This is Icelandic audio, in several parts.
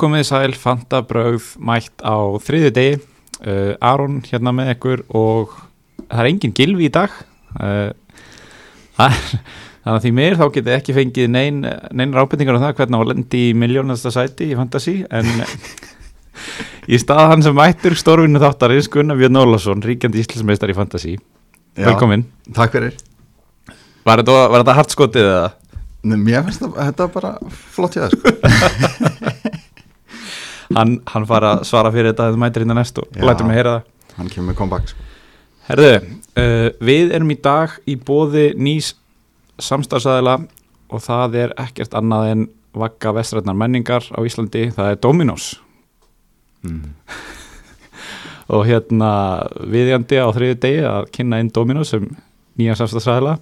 Komið sæl, Fanta Brögð mætt á þriði degi. Uh, Aron hérna með ykkur og það er engin gilvi í dag. Uh, er þannig að því meir þá getið ekki fengið nein, nein rábendingar um það hvernig á lendi í miljónasta sæti í Fantasí en í stað hann sem mættur stórvinnu þáttarins Gunnar Björn Ólafsson, ríkjandi íslensmeistar í Fantasí Já, Velkomin Takk fyrir. Var þetta, var þetta hartskotið eða? Nei, Mér finnst þetta bara flott hjá það sko. Hann, hann fara að svara fyrir þetta þið mætir hérna næst og Já. lætur mig heyra það Hann kemur með sko. Herðu, uh, við erum í dag í bóði nýs samstagsæðila og það er ekkert annað en vakka vestrætnar menningar á Íslandi, það er Dominos mm. og hérna viðjandi á þriði degi að kynna inn Dominos sem nýja samstagsæðila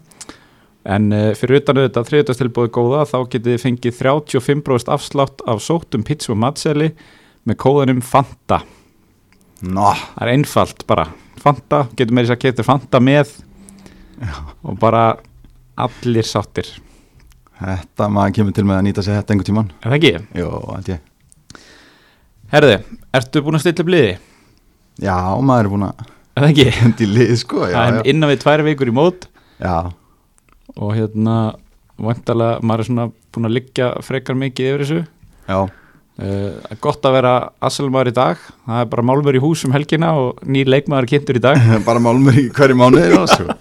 en uh, fyrir utan auðvitað þriðutastilbóði góða þá getið þið fengið 35% afslátt af sóttum pizza og matseli með kóðanum Fanta. Nó, það er einfalt bara. Fanta, getur meira þess að getur Fanta með og bara allir sáttir. Þetta maður kemur til með að nýta sér þetta einhver tíman er það ekki? Jó, held ég. Herði, ertu búin að stilla upp liði? Já, maður er búin að er það ekki? hendi lið sko já, það er innan við tvær vikur í mót. Já, og hérna vantarlega, maður er svona búin að liggja frekar mikið yfir þessu. Já, uh, gott að vera assalmaður í dag. Það er bara málmur í hús um helgina og nýr leikmaður kynntur í dag. Bara málmur í hverju svo.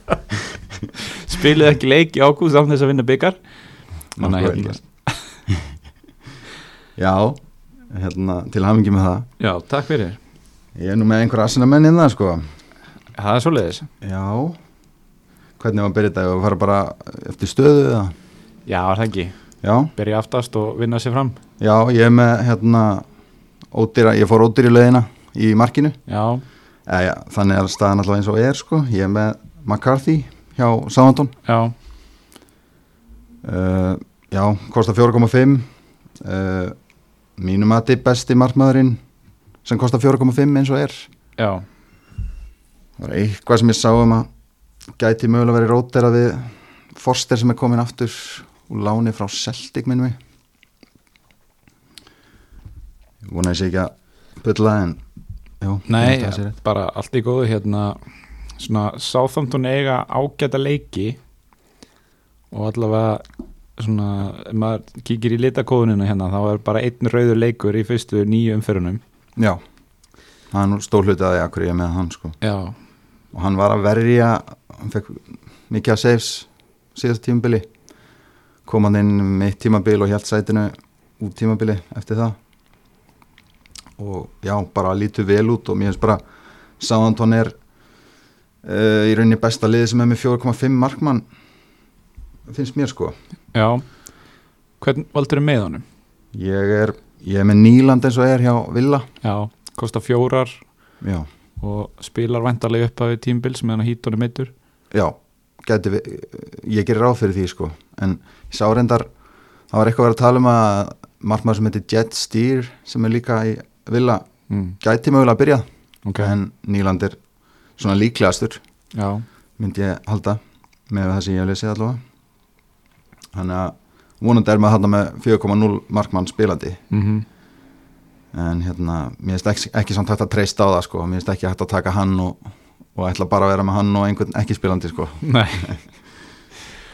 Spilið ekki leik í ágúst án þess að vinna byggar hérna. Já, hérna, til hafingi með það. Já, takk fyrir. Ég er nú með einhver asina menn inn það sko. Það er svoleiðis. Já. Hvernig var að byrja þetta? Ég fara bara eftir stöðu eða? já, er það ekki, Já, byrja aftast og vinna sér fram já, ég er með hérna ódýra, ég fór ódýri leðina í markinu. Já, Eða, já, Þannig er staðan alltaf eins og er sko. Ég er með McCarthy hjá Sáðantón já, uh, Já, kostar 4,5 uh, Mínum að þið besti markmaðurinn sem kostar 4,5 eins og er. Já. Það var eitthvað sem ég sá um að gæti mögulega verið rótera við Forster sem er komin aftur úr láni frá Celtic minnum við Ég vona ég sé ekki að bylla en ég Nei, rétt. bara allt í góðu hérna svona Southampton eiga ágæta leiki og allavega svona, ef maður kíkir í litakóðunina hérna þá er bara einn rauður leikur í fyrstu nýju umferunum Já, það er nú að hverju ég með hann sko. Já, og hann var að verja hann fekk mikið að saves síðast tímabili kom hann inn með tímabil og hjælt sætinu út tímabili eftir það og já, bara lítur vel út og mér finnst bara Sáðantón er uh, í rauninni besta liði sem er með 4,5 markmann finnst mér sko. Já. Hvern valdur þið með honum? ég er, ég er með Nýland eins og er hjá Villa. Já, kosta fjórar já, og spilar vantarlega upp að tímbils meðan að hýt honum meittur já við, ég gerir ráð fyrir því sko. En ég sá reyndar það var eitthvað að vera að tala um að markmaður sem heitir Jet Steer sem er líka í Villa mm, gæti mögulega að byrja Ok, en Nýland er svona líklegastur já, myndi ég halda með það sem ég hef lesið allavega. Þannig að vonandi er maður þarna með 4,0 markmann spilandi. Mhm. En hérna, mér finnst ekki, ekki samt hægt að treysta á það sko, mér finnst ekki hægt að taka hann og, og ætla bara að vera með hann og einhvern ekki spilandi sko. Nei.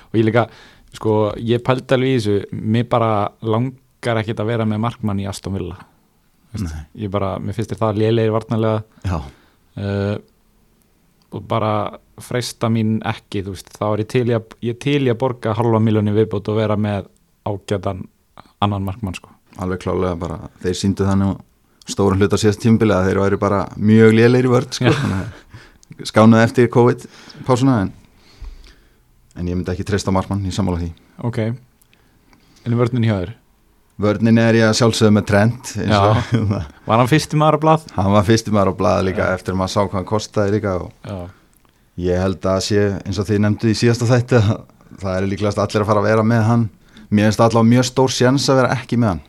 Og ég líka, sko, ég pældi alveg í þessu. Mér bara langar ekkit að vera með markmann í Aston Villa. Ég bara, mér finnst það lélegir varnarlega. Uh, Og bara freista mín ekki, þú veist. Þá er ég til í að, ég til í að borga halva miljóni viðbót og vera með ágætan annan markmann, sko. Alveg klálega bara þeir síndu þannig stórum hluta síðast tímubili að þeir væri bara mjög lélegir vörð sko, skánuði eftir COVID-pásuna en, en ég myndi ekki treysta markmann í sammála því. Ok. En í vörnin hjá þér Vörnin er ég að sjálfsögðu með og Var hann fyrsti maður að blað? hann var fyrstum maður á blaða líka Já. eftir að maður sá hvað hann kostaði líka ég held að sé eins og þið nefndu í síðasta þætti að það er líklegast allir að fara að vera með hann. Mér finnst allavega mjög stór sjans að vera ekki með hann.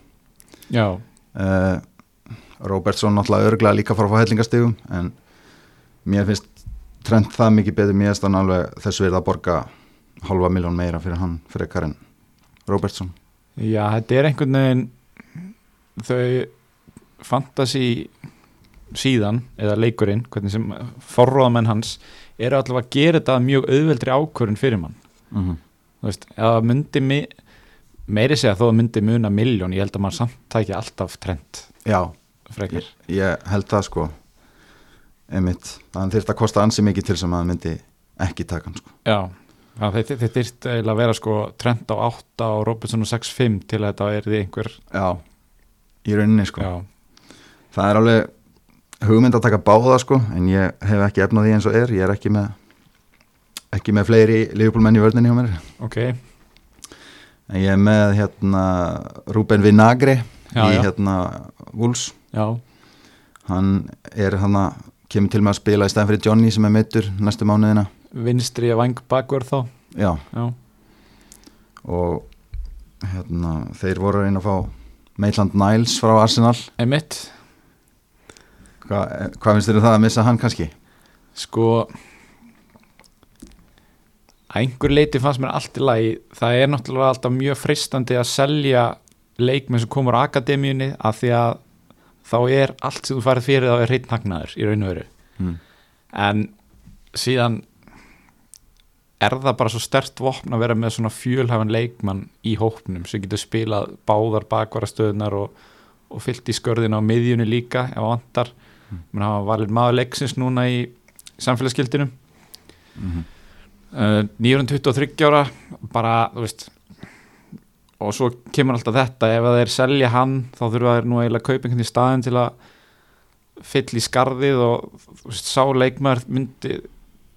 Já, uh, Robertson náttúrulega örglega líka að fara að fá hellingastigum en mér finnst Trent það mikið betur. Mér finnst hann alveg þessu verið að borga halva miljón meira fyrir hann fyrir Karin Robertson já þetta er einhvern veginn þau fantasy síðan eða leikurinn, hvernig sem forróðamenn hans eru allavega að gera þetta mjög auðveldri ákvörun fyrir mann. Mm -hmm. þú veist, það myndi mi meiri segja þó að myndi muna miljón ég held að maður samt tæki alltaf trend Já, ég, ég held það sko. Einmitt, þannig þurft að kosta ansi mikið til sem að myndi ekki taka hann sko. Já, þetta þyrst eiginlega að vera sko trend á 8 og Robertson á 6-5 til að þetta er því einhver Já, í rauninni sko. Já, Það er alveg hugmynd að taka báða sko en ég hef ekki efnað því eins og er. Ég er ekki með ekki með fleiri liðbúlmenn í vörninni hjá mér. Ok. En ég er með hérna Ruben Vinagri Já, í já. hérna Wolves. Já, hann er hann að kemur til með að spila í stæðan fyrir Johnny sem er meittur næstu mánuðina vinstri að vang bakverð þá. Já. Já, og hérna þeir voru að reyna að fá Maitland Niles frá Arsenal. Emitt Hva, hvað finnst þér um það að missa hann kannski? Sko að einhver leiti fannst mér allt í lagi. Það er náttúrulega alltaf mjög freistandi að selja leikmenn sem komur á akademíunni af því að þá er allt sem þú farið fyrir þá er hreitn hagnaður í raun og veru. Mm. en síðan er það bara svo stert vopn að vera með svona fjölhafan leikmann í hópnum sem getur spilað báðar bakvarastöðunar og, og fyllt í skörðina á miðjunni líka ef það vantar mm. menn hafa valið maður leiksins núna í samfélagsgildinu Mm -hmm. uh, 923 ára bara, þú veist og svo kemur alltaf þetta ef að þeir selja hann þá þurfa þeir nú eiginlega einhvern í staðin til að fyll í skarðið og veist, sá leikmaður myndi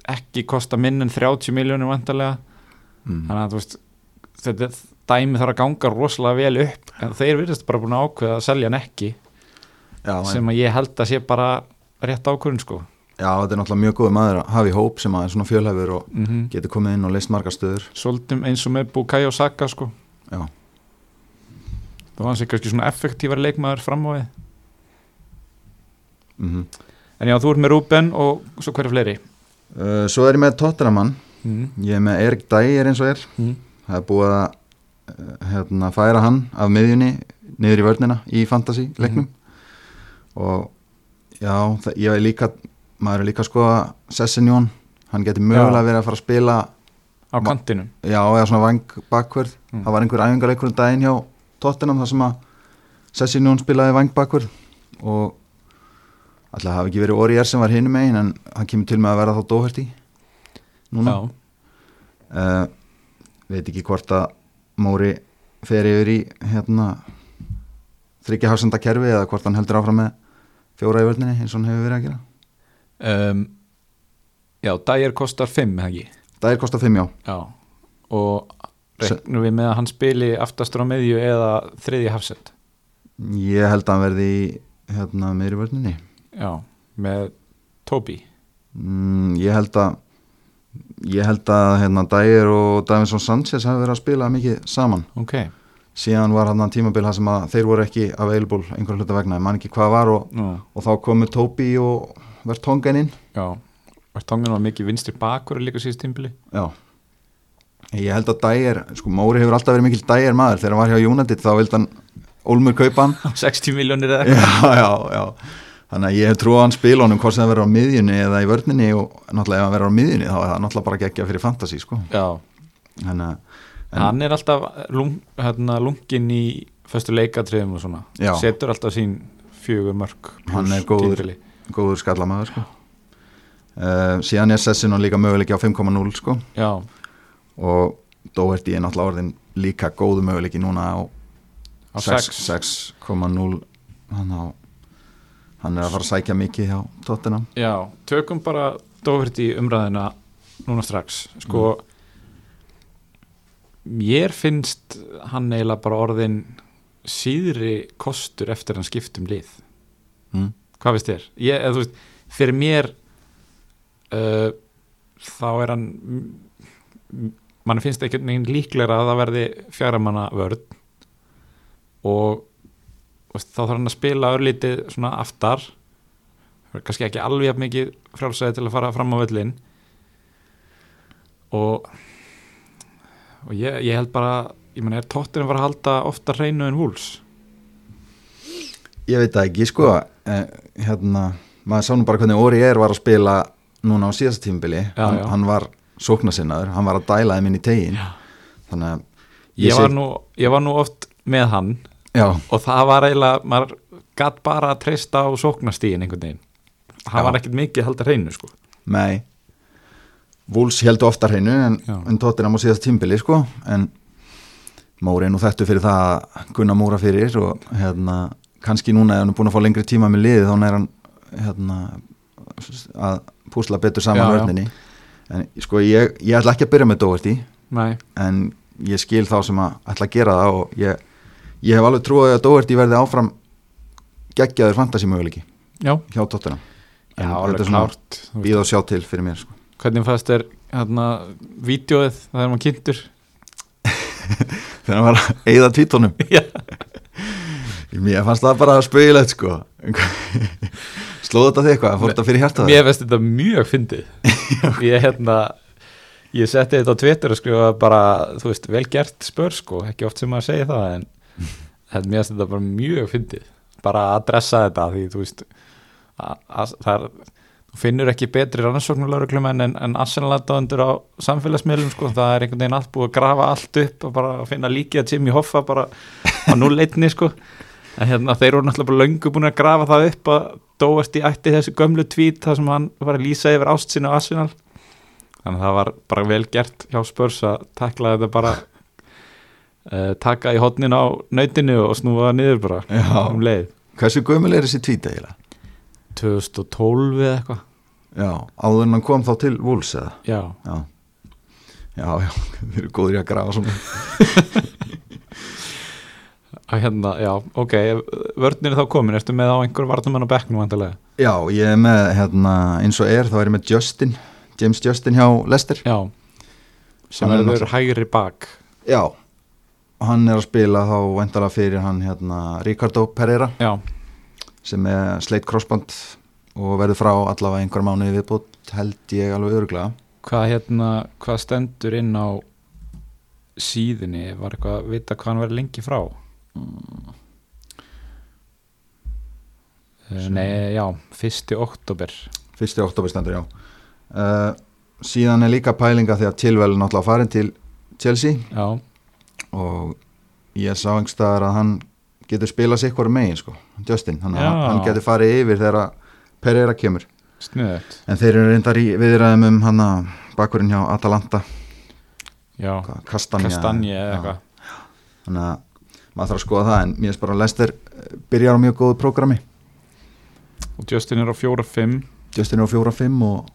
ekki kosta minn en 30 miljónir vantarlega mm. þannig að veist þetta dæmi þarf að ganga rosalega vel upp. En þeir virðast bara búin að ákveða að selja hann ekki já, sem að ég held að sé bara rétt ákvörðun sko. Já, þetta er náttúrulega mjög góð maður að hafa í hóp sem að er svona fjölhæfur og mm -hmm. getur komið inn og leist margar stöður. Svolítum eins og með Bukayo Saka sko. Já, það var hans ekki kannski svona effektívar leikmaður fram á við mm en já, þú ert með Ruben og svo hverju fleiri uh, svo er ég með Tottenhamann mm. ég er með Erik Dyer eins og er. Mm. það er búið að uh, hérna, færa hann af miðjunni niður í vörnina í fantasy leiknum. Og já, það, ég er líka maður er líka að skoða Sessinjón hann getur mögulega verið að fara að spila á kantinum. Já, eða svona vang bakvörð. Mm. það var einhver æfingarleikur um daginn hjá Tottenham þar sem að Sessinjón spilaði vang bakvörð. Og alltaf hafi ekki verið Oriér sem var hinum megin en hann kemur til með að vera þá dóhert í núna. Uh, veit ekki hvort að Móri fer yfir í hérna þryggja hafsenda kerfi eða hvort hann heldur áfram með fjóra í völdinni eins og hann hefur verið að gera. Um, já Dyer kostar 5 eða ekki? Það er kostað 5 já. Já. Og regnum við með að hann spili aftastur á meðju eða þriðji hafsend? Ég held að hann verði í hérna meðri völdinni já, með Toby. Mm, ég held að ég held að hérna Dyer og Davinson Sanchez hafi verið að spila mikið saman. Ok, síðan var hann tímabil það sem að þeir voru ekki available einhverja hluta vegna, ég man ekki hvað var og, Nú, og þá komu Toby og Vertongen inn. Já Vertongen var mikið vinstri bakur líka síðust tímbili Já. Ég held að Dyer, sko Móri hefur alltaf verið mikil Dyer maður. Þegar hann var hjá United þá vildi hann Olmur kaupa hann. 60 miljónir eða eitthvað. Já, já, já Þannig að ég hef trúið að hann spila honum hvort sem það verður á miðjunni eða í vörninni og náttúrulega ef hann verður á miðjunni þá er það náttúrulega bara geggja fyrir fantasy sko. Þannig að en, hann er alltaf lung, hérna, lungin í föstu leikatriðum og svona. Já. setur alltaf sín fjögur mörg Hann er góður. góður skallamaður sko. Uh, Síðan er Sessin og líka möguleiki á 5.0 sko. Og Doherty er náttúrulega orðin líka góðu möguleiki núna á á 6 6 6.0 hann, á- hann er að fara að sækja mikið hjá Tottenham. Já, tökum bara Doherty umræðina núna strax. Sko mér finnst hann eiginlega bara orðin síðri kostur eftir hann skipt um lið. Mm. hvað veist þér? Ég, eða, veist, fyrir mér uh, þá er hann mann finnst ekki líklega að það verði fjaramanna vörð og, og þá þarf hann að spila örlítið svona aftar. Kannski ekki alveg jafn mikið frálsæði til að fara fram á völlin og og ég, ég held bara ég menn er tóttirinn var að halda ofta hreinu en húls ég veit það ekki sko. Eh, hérna, maður sá nú bara hvernig Óri er var að spila núna á síðast tímubili Já, hann, já. hann var sóknarsinnaður, hann var að dæla þeim inn í tegin þannig að ég, sé- var nú, ég var nú oft með hann já, og það var eiginlega, maður gatt bara að treysta á sóknastíðin einhvern veginn. Hann Já. var ekkert mikið að halda hreinu sko. Nei. Vúls heldur ofta hreinu en, en Tottenham á síðast tímbili sko. En Móri nú þettu fyrir það að gunna Móra fyrir og hérna kannski núna ef hann er búin að fá lengri tíma með liði þá er hann hérna að púsla betur saman vörninni. En sko ég, ég ætla ekki að byrja með Doherty. Nei, en ég skil þá sem að ætla að gera það og ég, ég hef alveg trúið að Doherty verði áfram geggjaður fantasy möguleiki já, hjá Tottenham. Já En alveg þetta er svona býð og sjá til fyrir mér sko. Hvernig fannst þér hérna, vídeoið þegar maður kynntur? Þegar hann var að eyða tvítónum Já. mér fannst það bara spauðilegt sko. Slóðu þetta þig eitthvað, fór þetta fyrir hjartað? mér finnst þetta mjög fyndið. Ég hérna ég setti þetta á Twitter og skrifa bara þú veist, vel gert spör sko. Ekki oft sem maður segir það en þetta, mér finnst þetta bara mjög fyndið. Bara að adressa þetta því þú veist að, að, það finnur ekki betri rannsóknulegurum en, en Arsenal-aðdóðendur á samfélagsmiðlum sko, það er einhvern veginn allt búið að grafa allt upp og bara finna líkið að Jimmy Hoffa bara á null-einni sko. En hérna þeir voru náttúrulega bara löngu búin að grafa það upp að dóast í ætti þessu gömlu tvít þar sem hann var að lýsa yfir ást sinni á Arsenal. Þannig að það var bara vel gert hjá Spurs að takla þetta bara taka í hotnin á nautinu og snúa það niður bara Já. um leið. Hversu gömul er þessi tvíta eiginlega? 2012 eða eitthvað. Já, áður en hann kom þá til Vúls eða? já, já, já, já þeir eru góður í að grafa svona. Að hérna, já, ok vörnir þá komin, ertu með á einhver vartumann á bekknum vantarlega? já, ég er með hérna, eins og er, þá er ég með Justin James Justin hjá Leicester. Já, sem Hann er verður hægri bak. Já, hann er að spila þá væntalega fyrir hann hérna Ricardo Pereira. Já, sem er sleitt crossband og verður frá allavega einhver mánuði viðbútt held ég alveg öruglega hvað hérna, hvað stendur inn á síðunni, var eitthvað að vita hvað hann verður lengi frá? Mm. Nei, já, fyrsti oktober fyrsti oktoberstendur, já. Uh, síðan er líka pælinga því að tilvel náttúrulega farin til Chelsea. Já, og ég sá einhverstaðar að hann getur spilað sig hverju megin sko, Justin, hann, Já. hann getur farið yfir þegar Pereira kemur. Snuðut en þeir eru reyndar í viðræðum um hann að bakkurinn hjá Atalanta. Já, Kastanja, þannig að maður þarf að skoða það en mér finnst bara að Lester eh, byrjar á mjög góðu prógrami. Og Justin er á 4-5 Justin er á 4-5 og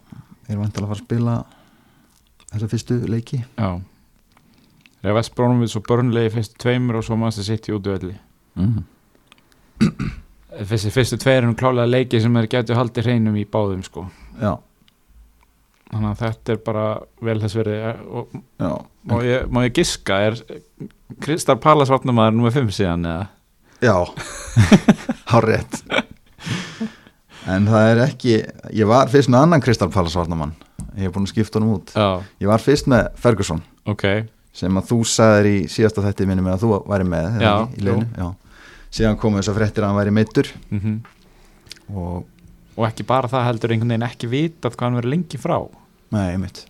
er vantilega að fara að spila þessa fyrstu leiki. Já Er West Bromwich og Burnley fyrstu tveimur og svo Manchester City út velli mm. Þessi fyrstu tveir er nú klálega leiki sem þeir getur haldið hreinum í báðum sko. Já, Þannig að þetta er bara vel þess verið og já, má ég, má ég giska? Er Kristar Pallas varnamaður nummer 5 síðan eða? Já. Hár rétt en það er ekki ég var fyrst með annan Kristal Pallas varnamann ég hef búin að skipta honum út. Já, ég var fyrst með Ferguson. Ok sem að þú sagðir í síðasta þætti minni með að þú væri með Já, í liðinu? já. síðan komu þess að fréttir að hann væri meittur mm og Og ekki bara það heldur einhvern veginn ekki vitað hvað hann verið lengi frá. Nei, einmitt.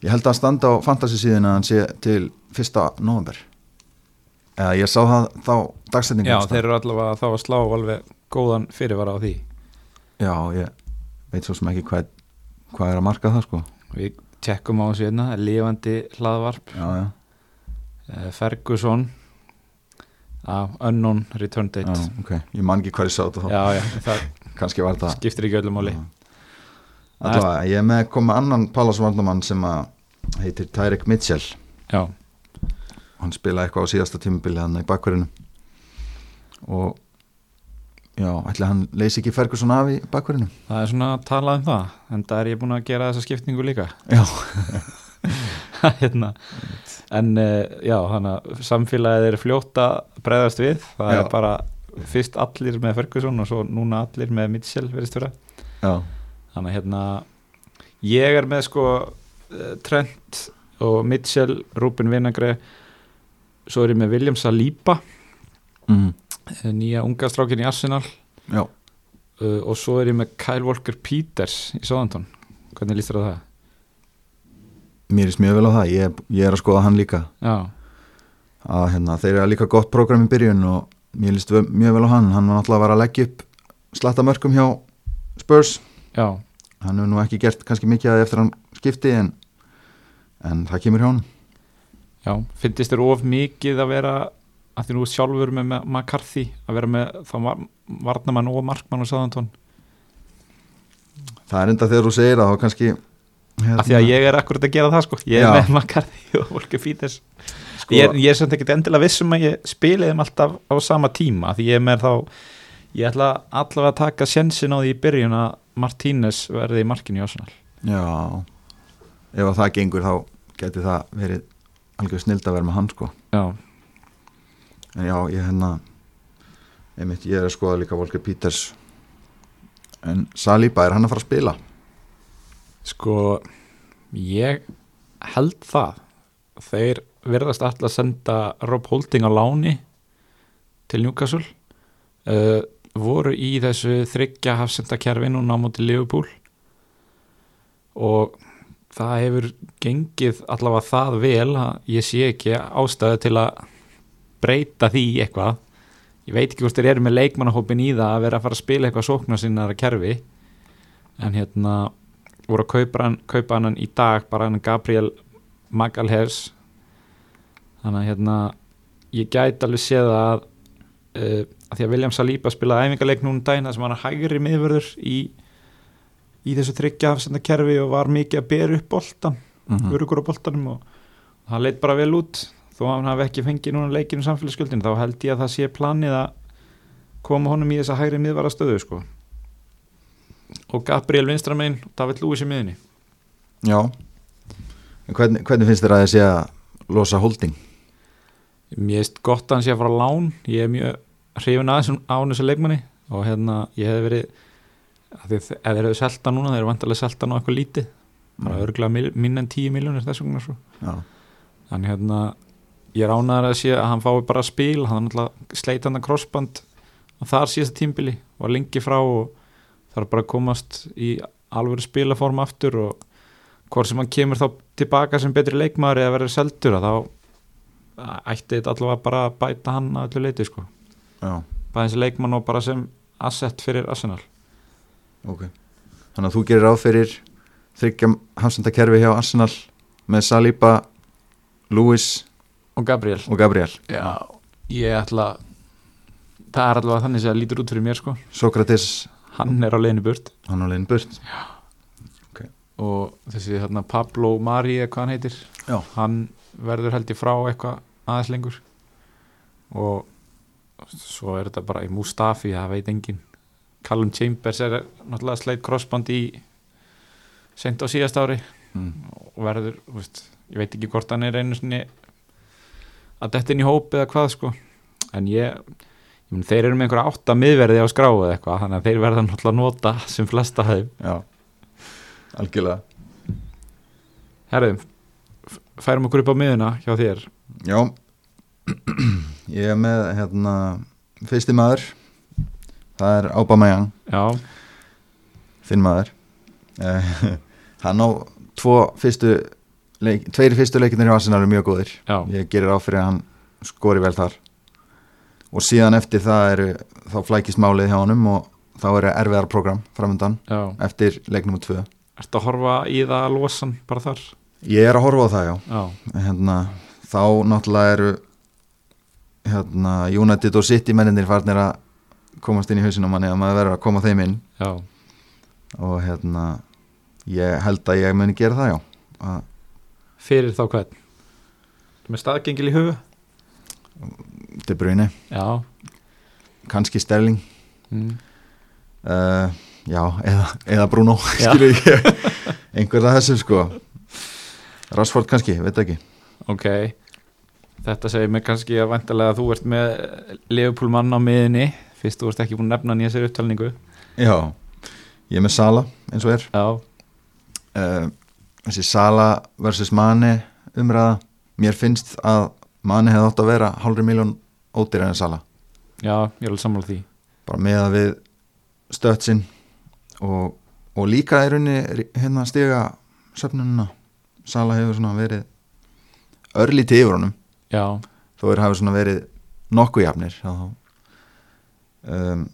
Ég held að hann standa á fantasy síðan að hann sé til fyrsta november eða ég sá það þá dagsetningu Já, þeir eru allavega þá að slá alveg góðan fyrirvara á því. Já, ég veit svo sem ekki hvað, hvað er að marka það sko. Við tjekkum á þessu hérna, lifandi hlaðvarp. Já, já, eh, Ferguson. Ah, Unknown Return já Date ok. Ég man ekki hvað ég sá þetta þá, Já, já, það kannski var það skiptir ekki öllum Já. Allavega, ég er með að koma annan Pallasvarnamann sem að heitir Tyrek Mitchell. Já, hann spilaði eitthvað á síðasta tímubili hann í bakverðinu og já, ætli hann leysi ekki Ferguson af í bakverðinu það er svona að tala um það en það er ég búin að gera þessa skiptingu líka Já, hérna. en uh, já, að samfélagið er fljótt að bregðast við það Já. er bara fyrst allir með Ferguson og svo núna allir með Mitchell verðist vera já, þannig að hérna ég er með sko eh, Trent og Mitchell Ruben Vinagre svo er ég með William Saliba mm. eh, nýja unga strákin í Arsenal. Já, uh, og svo er ég með Kyle Walker Peters í Southampton. Hvernig líst þér á það? mér er mjög vel á það, ég, ég er að skoða hann líka. Já, að hérna, þeir eru líka gott prógram í byrjun og mér líst mjög vel á hann. Hann var náttúrulega að vera að leggja upp slatta mörgum hjá Spurs. Já, hann hefur nú ekki gert kannski mikið að eftir hann skipti en, en það kemur hjá hann já. Finnst þér of mikið að vera að því nú sjálfur með McCarthy að vera með þá var, varnamann og markmann og Southampton. Það er enda þegar þú segir það þá kannski hérna, af því að ég er akkurat að gera það sko. Ég er Já. með McCarthy og Volker Peters sko, ég, er, ég er samt ekkert endilega vissum að ég spili þeim alltaf á sama tíma því ég er með þá ég ætla allavega að taka sjensin á því í byrjun að Martínez verði í markinu í Arsenal. Já. Ef að það gengur þá geti það verið algjör snild að vera með hann sko. Já, en já, ég hérna einmitt, ég er að skoða líka Volker Peters. En Saliba er hann að fara að spila? Sko ég held það. Þeir verðast alltaf að senda Rob Holding á láni til Newcastle. Uh, voru í þessu þryggja hafsendakerfi núna á móti Liverpool. Og það hefur gengið allavega það vel að ég sé ekki ástæðu til að breyta því eitthvað. Ég veit ekki hvort þeir eru með leikmannahópin í það að vera að fara að spila eitthvað sóknar sinna kerfi. En hérna voru að kaupa hann, kaupa hann í dag bara hann Gabriel Magalhaes þannig að hérna ég gæti alveg séð að uh, að því að William Saliba spilaði æfingarleik núna um þar sem hann er hægri miðvörður í, í þessu tryggja hafsenda kerfi og var mikið að bera upp boltan mm örugur á boltanum og það leit bara vel út þó að hann hafi ekki fengið núna leikinu samfélagsgjöldin þá held ég að það sé planið að koma honum í þessa hægri miðvara stöðu sko. og Gabriel Vinstramein og David Lewis í miðinni já. En hvernig, hvernig finnst þér að þið sé að losa holding? Mér veist gott að hann sé að fara lán. Ég er mjög hrifin aðeins á þessu leikmanni. Og hérna ég hef verið að þeir hefur selta núna þeir eru vantilega selta nú eitthvað lítið. Bara örgulega minn en 10 miljónir þess vegna svo já, þannig hérna ég ánæður að sé að hann fái bara spil hann sleit hann að crossband og þar síðast tímbili var lengi frá og þarf bara að komast í alvöru spilaform aftur og hvort sem hann kemur þá tilbaka sem betri leikmaður eða verður seldur þá ætti þetta allavega bara að bæta hann að öllu leiti sko. Já, bæði sem leikmann og bara sem asset fyrir Arsenal. Ok. Þannig að þú gerir ráð fyrir þryggja hafsendakerfi hjá Arsenal með Saliba, Lewis og Gabriel. Og Gabriel. Já, ég ætla það er allavega þannig sem það lítur út fyrir mér sko. Sokrates, hann er á leiðinu burt. Hann á leiðin burt. Og þessi hérna Pablo Mari eða hvað hann heitir Já. hann verður held ég frá eitthvað aðeins lengur. Og svo er þetta bara í Mustafi það veit engin Callum Chambers er náttúrulega sleitt crossband í sent á síðast ári. Mm. og verður, veist, ég veit ekki hvort hann er einu sinni að detta inn í hóp eða hvað sko. En ég, ég mun, þeir eru með einhverja átta miðverði á skráu eða eitthvað þannig að þeir verða náttúrulega að nota sem flesta þeim. Já, algjörlega. Herðum, færum okkur upp á miðuna hjá þér. Já. Ég er með hérna fyrsti maður. Það er Já, þinn maður. Eh, hann á tvo fyrstu leik, tveiri fyrstu leikinir hjá Arsenal eru mjög góðir. Já, ég gerir á fyrir að hann skori vel þar. Og síðan eftir það eru þá flækist málið hjá honum og þá eru erfiðar program framöndan já. eftir leiknum og tvö. Ertu að horfa í það að losa hann bara þar? ég er að horfa á það já. Já, hérna, þá náttúrulega eru hérna, United og City menninir farnir að komast inn í hausinn á manni að maður verður að koma þeim inn. Já, og hérna ég held að ég muni gera það já. Að fyrir þá hvern? Með staðgengil í hugu? De Bruyne, Já, kannski Sterling. Mm. uh, já, eða, eða Bruno Já. skilur ég. Einhver af þessum sko. Rashford kannski, veit ekki. Ok. Þetta segir mig kannski að vantarlega að þú ert með Leopold mann á miðinni fyrst þú ert ekki búin að nefna nýja sér upptalningu. Já, ég er með Sala eins og er. Já, uh, þessi Sala versus Mane umræða mér finnst að Mane hefði átt að vera hálfri miljón ódýra en Sala. Já, ég er alveg sammála því. Bara með að við stötsin og, og líka í rauninni hérna stiga söfnununa Sala hefur svona verið örlítið yfir honum. Já, þó er hafi svona verið nokkuð jafnir um,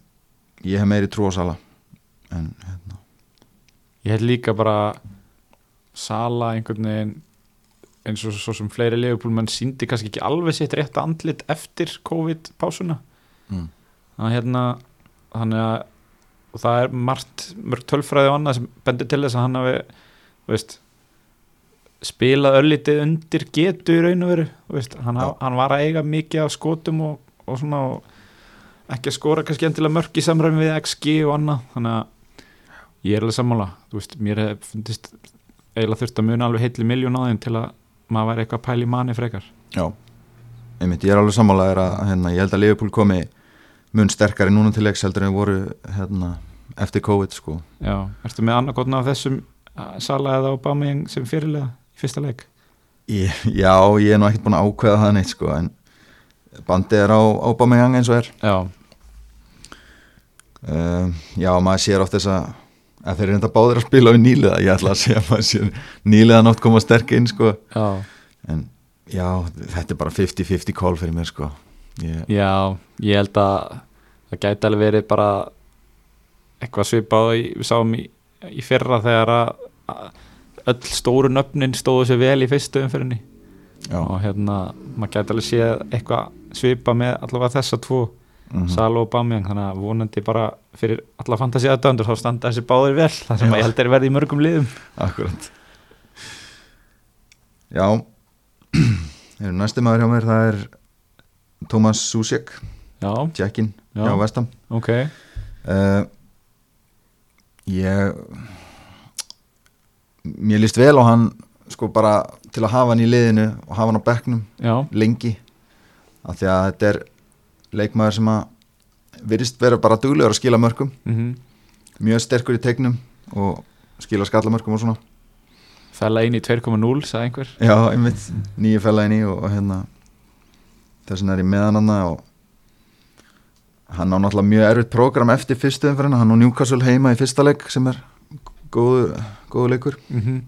ég hef meiri trú á Sala en hérna, ég held líka bara Sala einhvern veginn eins og svo sem fleiri leifupúlmenn síndi kannski ekki alveg sitt rétt andlit eftir COVID-pásuna mm, þannig að hérna þannig að og það er margt, mörg tölfræði og annað sem bendir til þess að hann hafi veist spilað öllítið undir getu í raun og veru veist, hann, Já. hann var að eiga mikið af skotum og, og svona og ekki að skora kannski endilega mörg í samræmi við XG og annað þannig að ég er alveg sammála veist, mér hef fundist eiginlega þurft að muna alveg heitli miljón á þeim til að maður væri eitthvað í manni frekar. Já. Einmitt, ég er alveg sammálaður að hérna, ég held að Liverpool komi mun sterkari núna til leiks heldur en voru hérna, eftir COVID sko. Já, ertu með annarkotna af þessum Sala eða Aubameyang sem fyrirlega í fyrsta leik? ég, já, ég er nú ekkert búin að ákveða það neitt sko en bandið er á Aubameyang eins og er. Já, um, já, maður sér oft þess að að þeir eru enda báðir að spila við nýliða ég ætla að segja að sér nýliða nátt koma sterk inn sko. Já, en já, þetta er bara 50-50 call fyrir mér sko. Ég, já, ég held að það gæti alveg verið bara eitthvað svipað við sáum í, í fyrra þegar að, að öll stóru nöfnin stóðu sér vel í fyrstu umfyrinni já, og hérna, maður gæti alveg séð eitthvað svipað með allavega þessa tvo mhm. Sala og Aubameyang, þannig að vonandi bara fyrir alla fantasíða döndur þá standa þessi báðir vel, það sem að ég held er verið í mörgum liðum. Akkurat. Já. Næsti maður hjá mér það er Thomas Susek Tjekkin Já. hjá Vestam ok. Uh, Ég Mér líst vel á hann sko bara til að hafa hann í liðinu og hafa hann á bekknum Já, lengi af því að þetta er leikmaður sem að virðist vera bara duglegur að skila mörgum mhm. Mjög sterkur í tegnum og skila skallamörgum og svona. Inn í 2.0, sagði einhver. Já, einmitt, nýju fælaðin í og, og hérna þess vegna er ég með hann og hann á náttúrulega mjög erfitt prógram eftir fyrstu umferðina, hann á Newcastle heima í fyrsta leik sem er góður, góður leikur. Mm -hmm.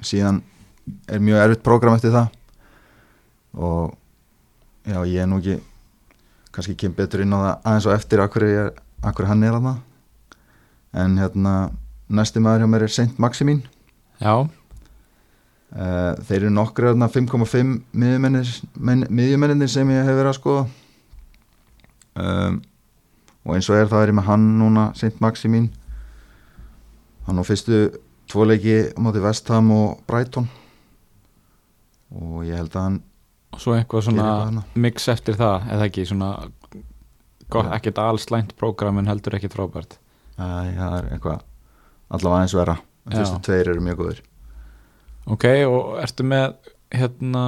síðan er mjög erfitt prógram eftir það. Og já, ég er nú ekki kannski kem betur inn á það aðeins og eftir akkur, ég, akkur hann er hann en hérna næsti maður hjá mér er Saint Maximin. Já, Uh, þeir eru nokkru þarna 5,5 miðjumenninir sem ég hef verið að skoða. Um, og eins og er það er ég með hann núna Saint Maximin. Hann á fyrstu tvo leiki á móti Vestham og Brighton. Og ég held að hann og svo eitthvað svona mix eftir það, eða ekki svona gott, ekkert allslænt prógram en heldur ekkert frábært. Æ, það er eitthvað allavega eins vera fyrstu tveir eru mjög góðir. Ok, og ertu með hérna,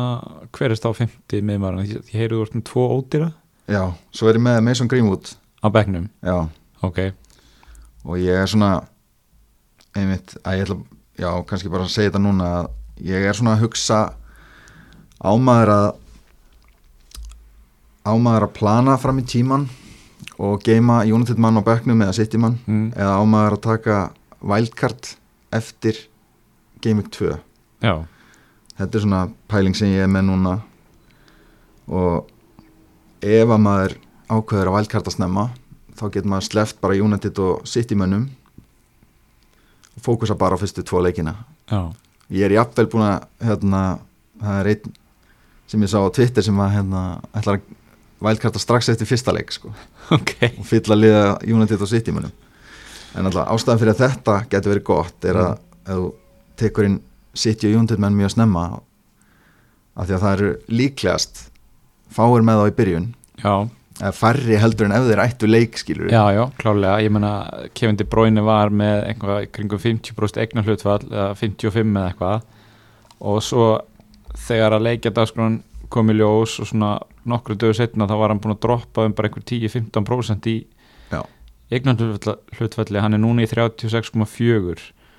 hver er þá 50 miðmaður ég, heyrðu úr tvo ódýra. Já, svo er ég með Mason Greenwood. Á bekknum, já, ok. Og ég er svona einmitt, að ég ætla já, kannski bara að segja þetta núna að ég er svona að hugsa ámaður að ámaður að plana fram í tíman og geima United mann á bekknum eða City mann mm, eða ámaður að taka wildcard eftir Game Week 2 Já, þetta er svona pæling sem ég er með núna. Og ef að maður ákveður að wildcarda snemma þá getur maður sleft bara United og City mönnum og fókusa bara á fyrstu tvo leikina. Já, ég er jafnvel búin að hérna, það er einn sem ég sá á Twitter sem að hérna, ætlar að wildcarda strax eftir fyrsta leik sko, ok. Og fylla liða United og City mönnum. En alltaf ástæðan fyrir að þetta getur verið gott er að ef þú tekur inn City og United menn mjög snemma af því að það eru líklegast fáir með þá í byrjun. Já, færri heldur en ef þeir ættu leik skilur já, já, klálega ég meina, Kevin De Bruyne var með einhvað kringum 50% eignar hlutfall eða 55 eða eitthvað. Og svo þegar að leikja dagskrón kom í ljós og svona nokkru dögur setna þá var hann búin að droppa um bara einhver 10-15% í hlutfalli hann er núna í 36,4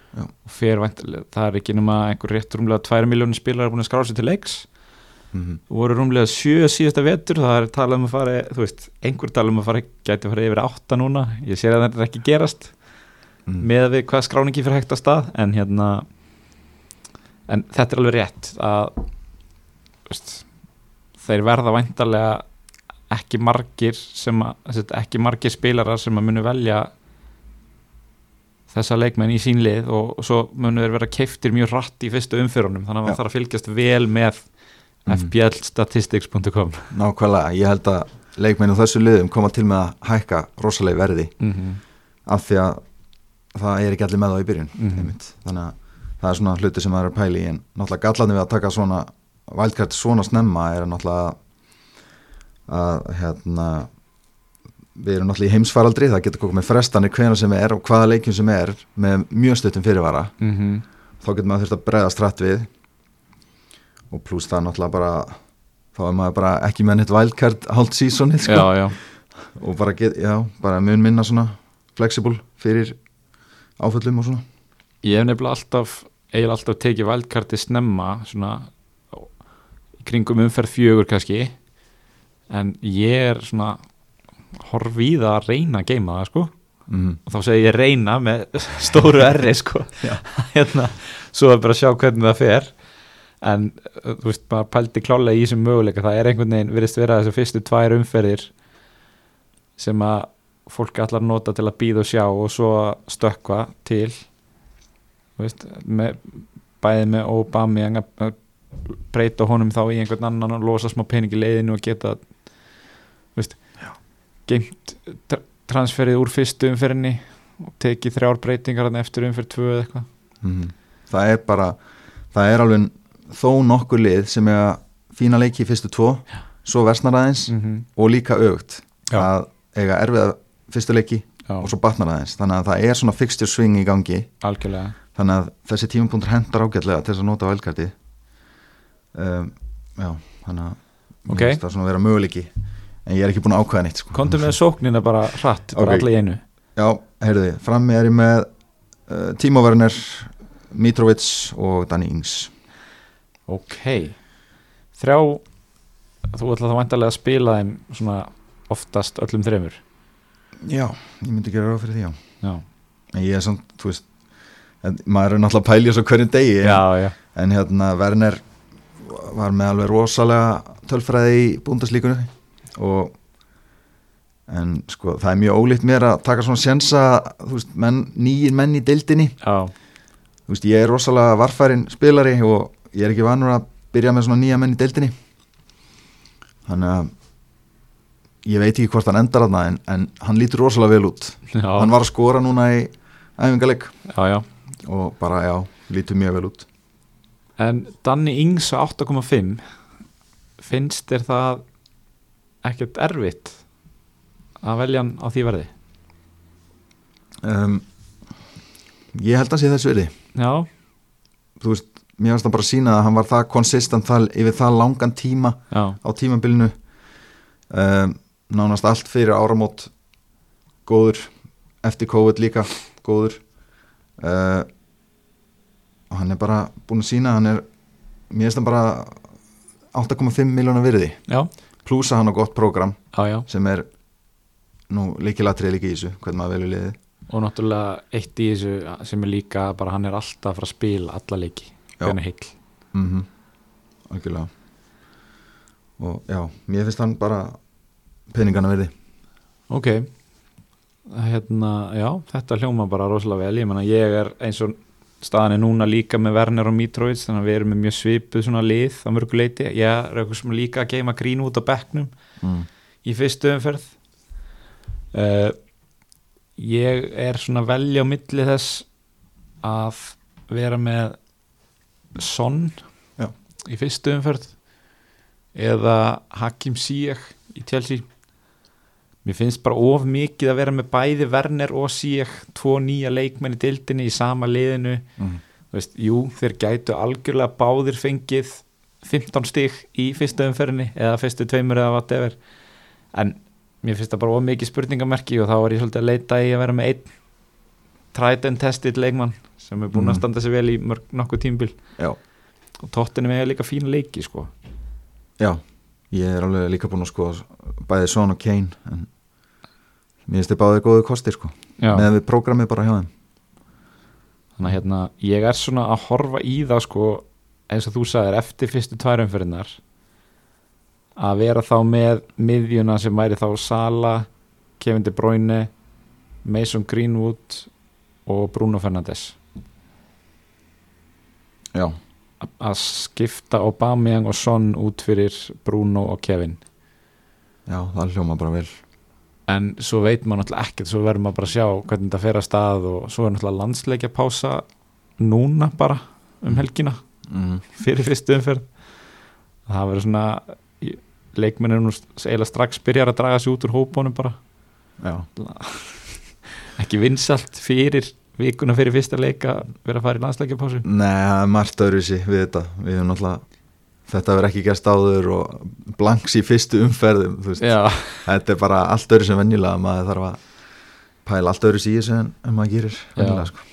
Já. og fer væntilega, það er ekki nema einhver rétt rúmlega 2 miljónir spilar búin að skrá sig til leiks. Mm voru rúmlega sjö síðasta vetur það er talað um að fara, þú veist einhver talað um að fara, gæti að fara yfir átta núna. Ég sé að þetta er ekki gerast mm. með við hvað skráningi fyrir hægt að stað en hérna en þetta er alveg rétt að veist, þeir verða væntarlega ekki margir sem að, ekki margir spilarar sem að munu velja þessa leikmenn í sín lið og, og svo munu þeir vera keiftir mjög rætt í fyrstu umfyrunum þannig að það þarf að fylgjast vel með Mhm. fblstatistics.com Nákvæmlega, ég held að leikmennu þessu liðum koma til með að hækka rosalega verði mm -hmm. af því að það er ekki allir með þá í byrjun Mhm. einmitt. þannig að það er svona hluti sem það er að pæli í en náttúrulega gallarni við að taka svona wildcard svona snemma er náttúrulega að hérna við erum náttúrulega í heimsfaraldri það getur komið frestanir hvena sem er og hvaða leikjum sem er með mjög stuttum fyrirvara. Mm þá getur maður þurft að bregðast rætt við og pluss það náttúrulega bara þá er maður bara ekki með neitt wildcard hálft sísonið sko. Já, já. og bara, get, já, bara mun minna svona flexible fyrir áföllum og svona ég hef nefnilega alltaf eiginlega alltaf tekið vældkarti snemma svona kringum umferð fjögur kannski. En ég er svona horfi í það að reyna að geima það sko. Mm. og þá segi ég reyna með stóru erri sko. Hérna, svo er bara að sjá hvernig það fer. En uh, þú veist, maður pældi klálega í þessum möguleika. Það er einhvern veginn, virðist vera þessu fyrstu tvær umferðir sem að fólk allar nota til að býða og sjá og svo stökkva til veist, með, bæði með Obama að breyta honum þá í einhvern annan og losa smá pening í leiðinu og geta veist, geimt tra transferið úr fyrstu umferðinni og tekið þrjár breytingar eftir umferð tvö eða eitthvað. Mm. það er bara það er alveg þó nokkur lið sem er að fína leiki í fyrstu tvo svo versnar aðeins mm -hmm. og líka aukt Já. að eiga erfiða fyrstu leiki Já, og svo batnar aðeins. Þannig að það er svona fixture swing í gangi. Algjörlega þannig að þessi tímapunktur hendar ágætlega til þess að nota vælkarti um, já, þannig að mér Ok. finnst það svona að vera möguleiki. En ég er ekki búin að ákveða neitt sko. Komdu með sóknina bara hratt, bara Ok. alla í einu. Já, heyrðu þið, frammi er ég með uh, Timo Werner Mitrovic og Danny Ings. Ok. Þrjá Þú ætla þá vantarlega að spila þeim svona oftast öllum þreymur já, ég myndi gera ráð fyrir því já. Já, en ég er samt, þú veist en maður er náttúrulega pælja svo hvernig degi já, já. en hérna Werner var með alveg rosalega tölfræði í búndaslíkunni og en sko það er mjög ólíkt mér að taka svona sjensa menn, nýjir menn í deildinni já. þú veist, ég er rosalega varfærin spilari og ég er ekki vanur að byrja með svona nýja menn í deildinni þannig að ég veit ekki hvort hann endar þarna en, en hann lítur rosalega vel út já. hann var að skora núna í æfingaleg já, já. Og bara já, lítur mjög vel út. En Danni Ings á 8,5 finnst þér það ekkert erfitt að velja hann á því verði? um, ég held að sé þessu verði Já, þú veist, mér finnst það bara að sína að hann var það konsistent það, yfir það langan tíma já, á tímabilinu. Um, nánast allt fyrir áramót. Góður. Eftir COVID líka góður uh, og hann er bara búin að sína hann er, mér finnst hann bara 8,5 miljónar virði. Já, plúsa hann á gott prógram já, já. sem er nú líkilatrið líka í þessu hvernig maður velur liðið. Og náttúrulega eitt í þessu sem er líka bara hann er alltaf að fara að spila alla leiki, hvernig heill. mm algjörlega. Og já, mér finnst hann bara peningana verði Ok, hérna, já, þetta hljóma bara rosalega vel, ég menna ég er eins og staðan er núna líka með Werner og Mitrovic, þannig að við erum með mjög svipuð svona lið á mörguleiti, ég er eitthvað sem líka að geima grín út á bekknum mm. í fyrstu umferð uh, ég er svona velja á milli þess að vera með Son Já. í fyrstu umferð eða Hakim Ziyech í Chelsea mér finnst bara of mikið að vera með bæði Werner og Ziyech tvo nýja leikmenn í dildinni í sama liðinu. Mm. Veist, jú, þeir gætu algjörlega báðir fengið 15 stig í fyrstu umferðinni eða fyrstu tveimur eða whatever. En mér finnst það bara of mikið spurningamerki og þá er ég svolítið að leita í að vera með einn tried and tested leikmann sem er búin að Mhm. standa sig vel í mörg, nokkuð tímbil já, og tóttinu með líka fína leiki sko. Já, ég er alveg líka búin að sko bæði Son og Kane en mér finnst þið báðið góðu kostir sko. Já. með við prógramið bara hjá þeim. Þannig að hérna, ég er svona að horfa í það sko, eins og þú sagðir eftir fyrstu tværumferðinar að vera þá með miðjuna sem væri þá Sala Kevin De Bruyne Mason Greenwood og Bruno Fernandes. Já, að skipta Aubameyang og Son út fyrir Bruno og Kevin. Já, það hljóma bara vel en svo veit maður náttúrulega ekkert svo verður maður bara að sjá hvernig þetta fer að stað og svo er náttúrulega landsleikja pása núna bara um helgina. Mm. fyrir fyrstu umferð. Það verður svona leikmennir nú eiginlega strax byrjar að draga sig út úr hópunum bara. Ekki vinsalt fyrir vikuna fyrir fyrsta leika vera að fara í landsleikjapásu. Nei, það er margt öðru sér við þetta. Við hefum náttúrulega Þetta verður ekki gerst áður og blanks í fyrstu umferðum Þetta er bara allt öðru sem venjulega maður þarf að pæla allt öðru síðu sem en maður gerir sko.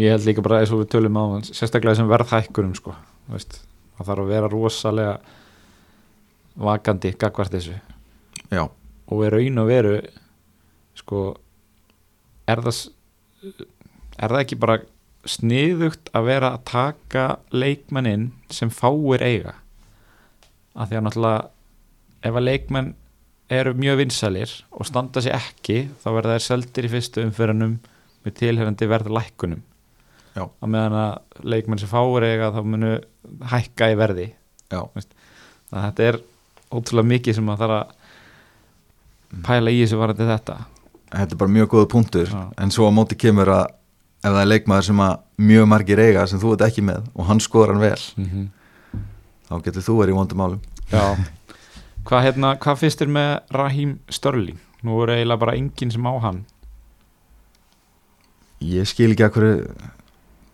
ég held líka bara eins og við tölum á sérstaklega þessum verðhækkunum sko, það þarf að vera rosalega vakandi gagvart þessu. Já, og við raun og veru sko er það er það ekki bara sniðugt að vera að taka leikmennin sem fáir eiga af því að náttúrulega ef að leikmenn eru mjög vinsalir og standa sér ekki þá verða þær seldir í fyrstu umfyrunum með tilherrandi verðlækkunum Já. á meðan að leikmenn sem fáir eiga þá munu hækka í verði að þetta er ótrúlega mikið sem að þarf að pæla í þessu varandi þetta þetta er bara mjög góða punktur Já. en svo á móti kemur að ef það er leikmaður sem að mjög margir eiga sem þú ert ekki með og hann skoðar hann vel mm -hmm. Þá getur þú verið í vondum málum. Já. Hvað hérna, hvað finnst þér með Raheem Störling? Nú er eiginlega bara enginn sem á hann. Ég skil ekki að hverju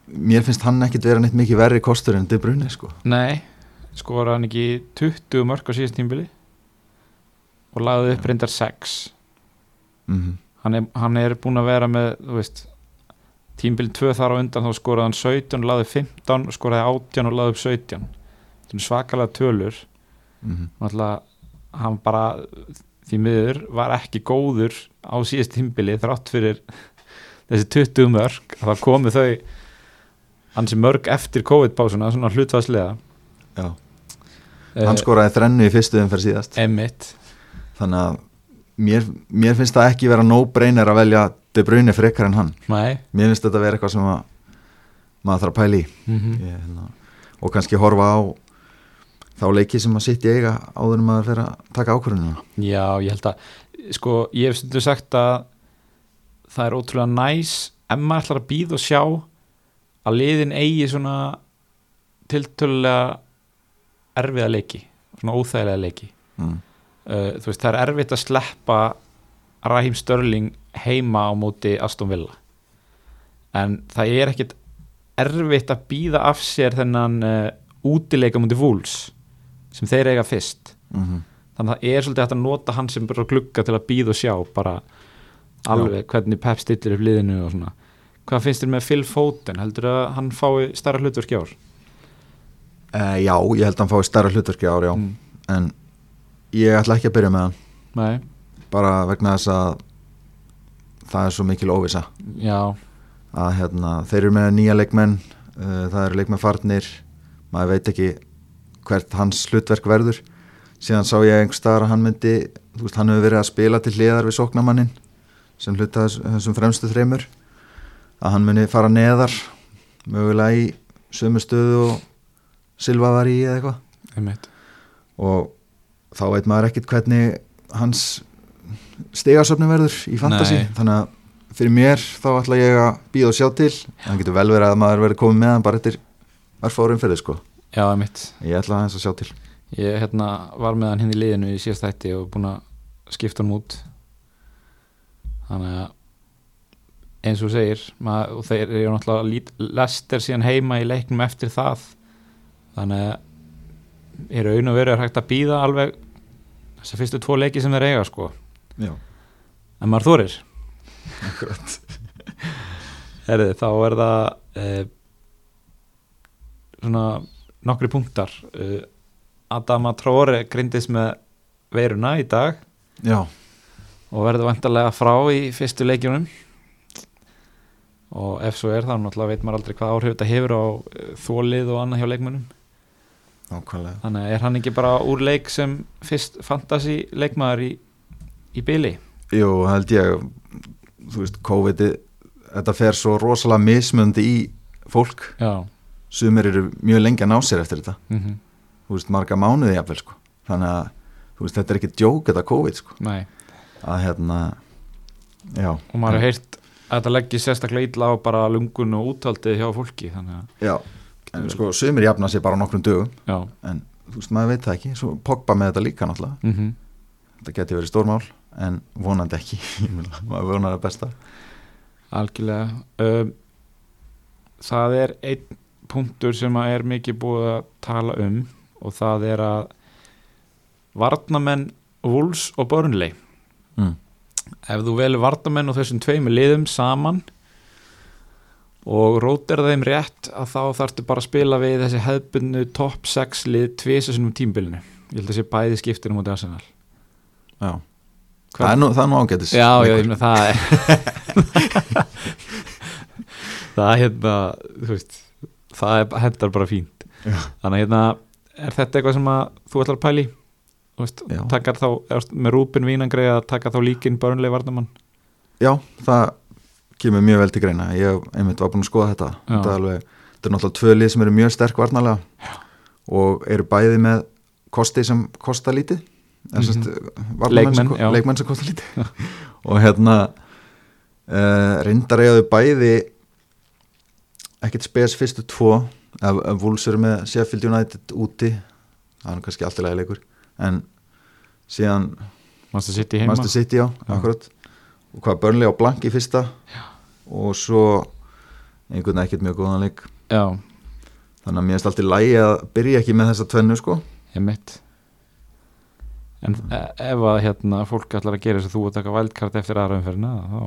mér finnst hann ekkit vera neitt mikið verri kostur en De Bruyne sko. Nei, skora hann ekki 20 mörg á síðast tímbili og lagði upp reyndar 6 mm hann er, hann er búin að vera með veist, tímbili 2 þar á undan þá skoraði hann 17 og lagði 15 og skoraði 18 og lagði upp 17 Þetta er svakalega tölur. -hmm. náttúrulega hann bara því miður var ekki góður á síðast tímbili þrátt fyrir þessi 20 mörg að það komu þau hansi mörg eftir COVID-básuna svona hlutvarslega Já, hann skoraði þrennu í fyrstu umferð síðast. Emmitt þannig að mér, mér finnst það ekki vera no-brainer að velja De Bruyne frekar en hann. Nei. Mér finnst þetta vera eitthvað sem að maður þarf að pæla í. Mm -hmm. Ég, hérna, og kannski horfa á þá leiki sem að sitt í eiga áður en maður fyrir að taka ákvörðunina? Já, ég held að sko, ég hef stundu sagt að það er ótrúlega næs ef maður ætlar að býða og sjá að liðin eigi svona tiltölulega erfiða leiki svona óþægilega leiki. Mm. uh, þú veist, það er erfitt að sleppa Raheem Störling heima á móti Aston Villa. En það er ekkit erfitt að býða af sér þennan uh, útileika múti Wolves sem þeir eiga fyrst. Mm þannig að það er svolítið hægt að nota hann sem bara glugga til að býða og sjá bara alveg hvernig Pep stillir upp liðinu og svona. Hvað finnst þér með Phil Foden? Heldur að hann fái starra hlutverk í ár? Uh, Já, ég held að hann fái stærra hlutverki ár, já. Mm. en ég ætla ekki að byrja með hann. Nei, bara vegna þess að það er svo mikil óvisa já, að hérna, þeir eru með nýja leikmenn uh, það eru leikmenn farnir. Maður veit ekki hvert hans hlutverk verður. Síðan sá ég einhver staðar að hann myndi veist, hann hefur verið að spila til hliðar við sóknamannin sem hluta þess, þessum fremstu þreymur að hann muni fara neðar mögulega í sömu stöðu og Silva var í eða eitthvað. Og þá veit maður ekkit hvernig hans stigasöfni verður í fantasi Nei. þannig að fyrir mér þá ætla ég að býða og sjá til. Það getur vel verið að maður verður komið með hann bara eftir örfárum fyrir sko Já, einmitt. Ég ætla aðeins að sjá til. Ég hérna, var með hann hinn í liðinu í síðast þætti og búin að skipta hann út. Þannig að eins og segir maður, og þeir eru náttúrulega lít, lester síðan heima í leiknum eftir það. Þannig að er auðvitað að hægt að býða alveg þessar fyrstu tvo leiki sem þeir eiga sko. Já, en maður þorir. Herði, þá er það eh, svona nokkri punktar. Eh, Adama Tróri grindist með veiruna í dag já, og verður vantarlega frá í fyrstu leikjunum. Og ef svo er þá náttúrulega veit maður aldrei hvað áhrif þetta hefur á eh, þolið og annað hjá leikmönnum. Nákvæmlega. Þannig er hann ekki bara úr leik sem fyrst fantasy leikmaður í, í byli Jú, held ég. Þú veist, COVID þetta fer svo rosalega mismundi í fólk, já sumir eru mjög lengi að ná sér eftir þetta. Mm þú veist, marga mánuði jafnvel sko. Þannig að, veist, þetta er ekki djók þetta COVID sko, að hérna já, og maður hefur heyrt að þetta leggir sérstaklega illa á bara lungun og úthaldið hjá fólki já. En sko, sumir jafna sér bara nokkrum dögum. Já. En þú veist, maður veit það ekki. Svo Pogba með þetta líka náttúrulega. Mm þetta geti verið stórmál, en vonandi ekki. Maður vonar það besta. Algjörlega. Um, það er einn punktur sem að er mikið búið að tala um og það er að varnamenn Wolves og Burnley. Mm. ef þú velur varnamenn og þessum tveimur liðum saman og rótir þeim rétt að þá þarftu bara að spila við þessi hefbunnu top 6 lið tvisasunum tímbilinu ég held að sé bæði skiptinu mútið Arsenal. Já, það er nú, það er nú ágætis Já, já, það er það er hérna þú veist, það hendar bara fínt. Já. þannig að hérna er þetta eitthvað sem að þú ætlar að pæli takkar þá með Rúbin Vínangreið að taka þá líkin börnlega varnamann? Já, það kemur mjög vel til greina. Ég einmitt var búin að skoða þetta. Þetta er, alveg, þetta er náttúrulega tvö lið sem eru mjög sterk varnalega Já. og eru bæði með kosti sem kosta lítið. Mm. -hmm. Leikmenn, leikmenn sem kosta lítið. Og hérna uh, reyndar eigaðu bæði ekkert spes fyrstu tvo ef, ef Wolves eru með Sheffield United úti það er kannski alltaf leiði leikur en síðan sitt í heima. Master City á, Já. akkurat. Og hvað börnlega á blank í fyrsta Já. og svo einhvern veginn ekkert mjög góðan leik. Já, þannig að mér finnst alltaf lægi að byrja ekki með þessa tvennu sko. Ég mitt En e- ef að hérna fólk ætlar að gera þess að þú að taka vældkart eftir aðra umferðina þá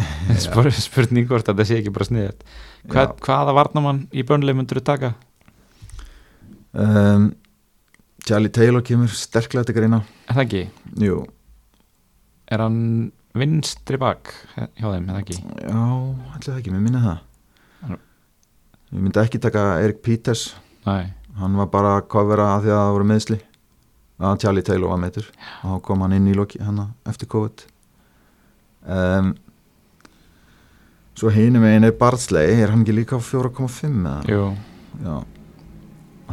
spur, spurning hvort að þetta sé ekki bara sniðið Hva, Já. Hvaða varnamann í börnlega myndur þú taka? um, Charlie Taylor kemur sterklega til greina Er það ekki? Jú, Er hann vinstri bak hjá þeim, er það ekki? já, það ekki, mér minni það. Ég myndi ekki taka Erik Peters Nei, hann var bara að covera að því að það voru meðsli að Charlie Taylor var meður og þá kom hann inn í loki hana eftir COVID um, svo hinum megin er Bardsley er hann ekki líka á 4,5 eða? jú. Já,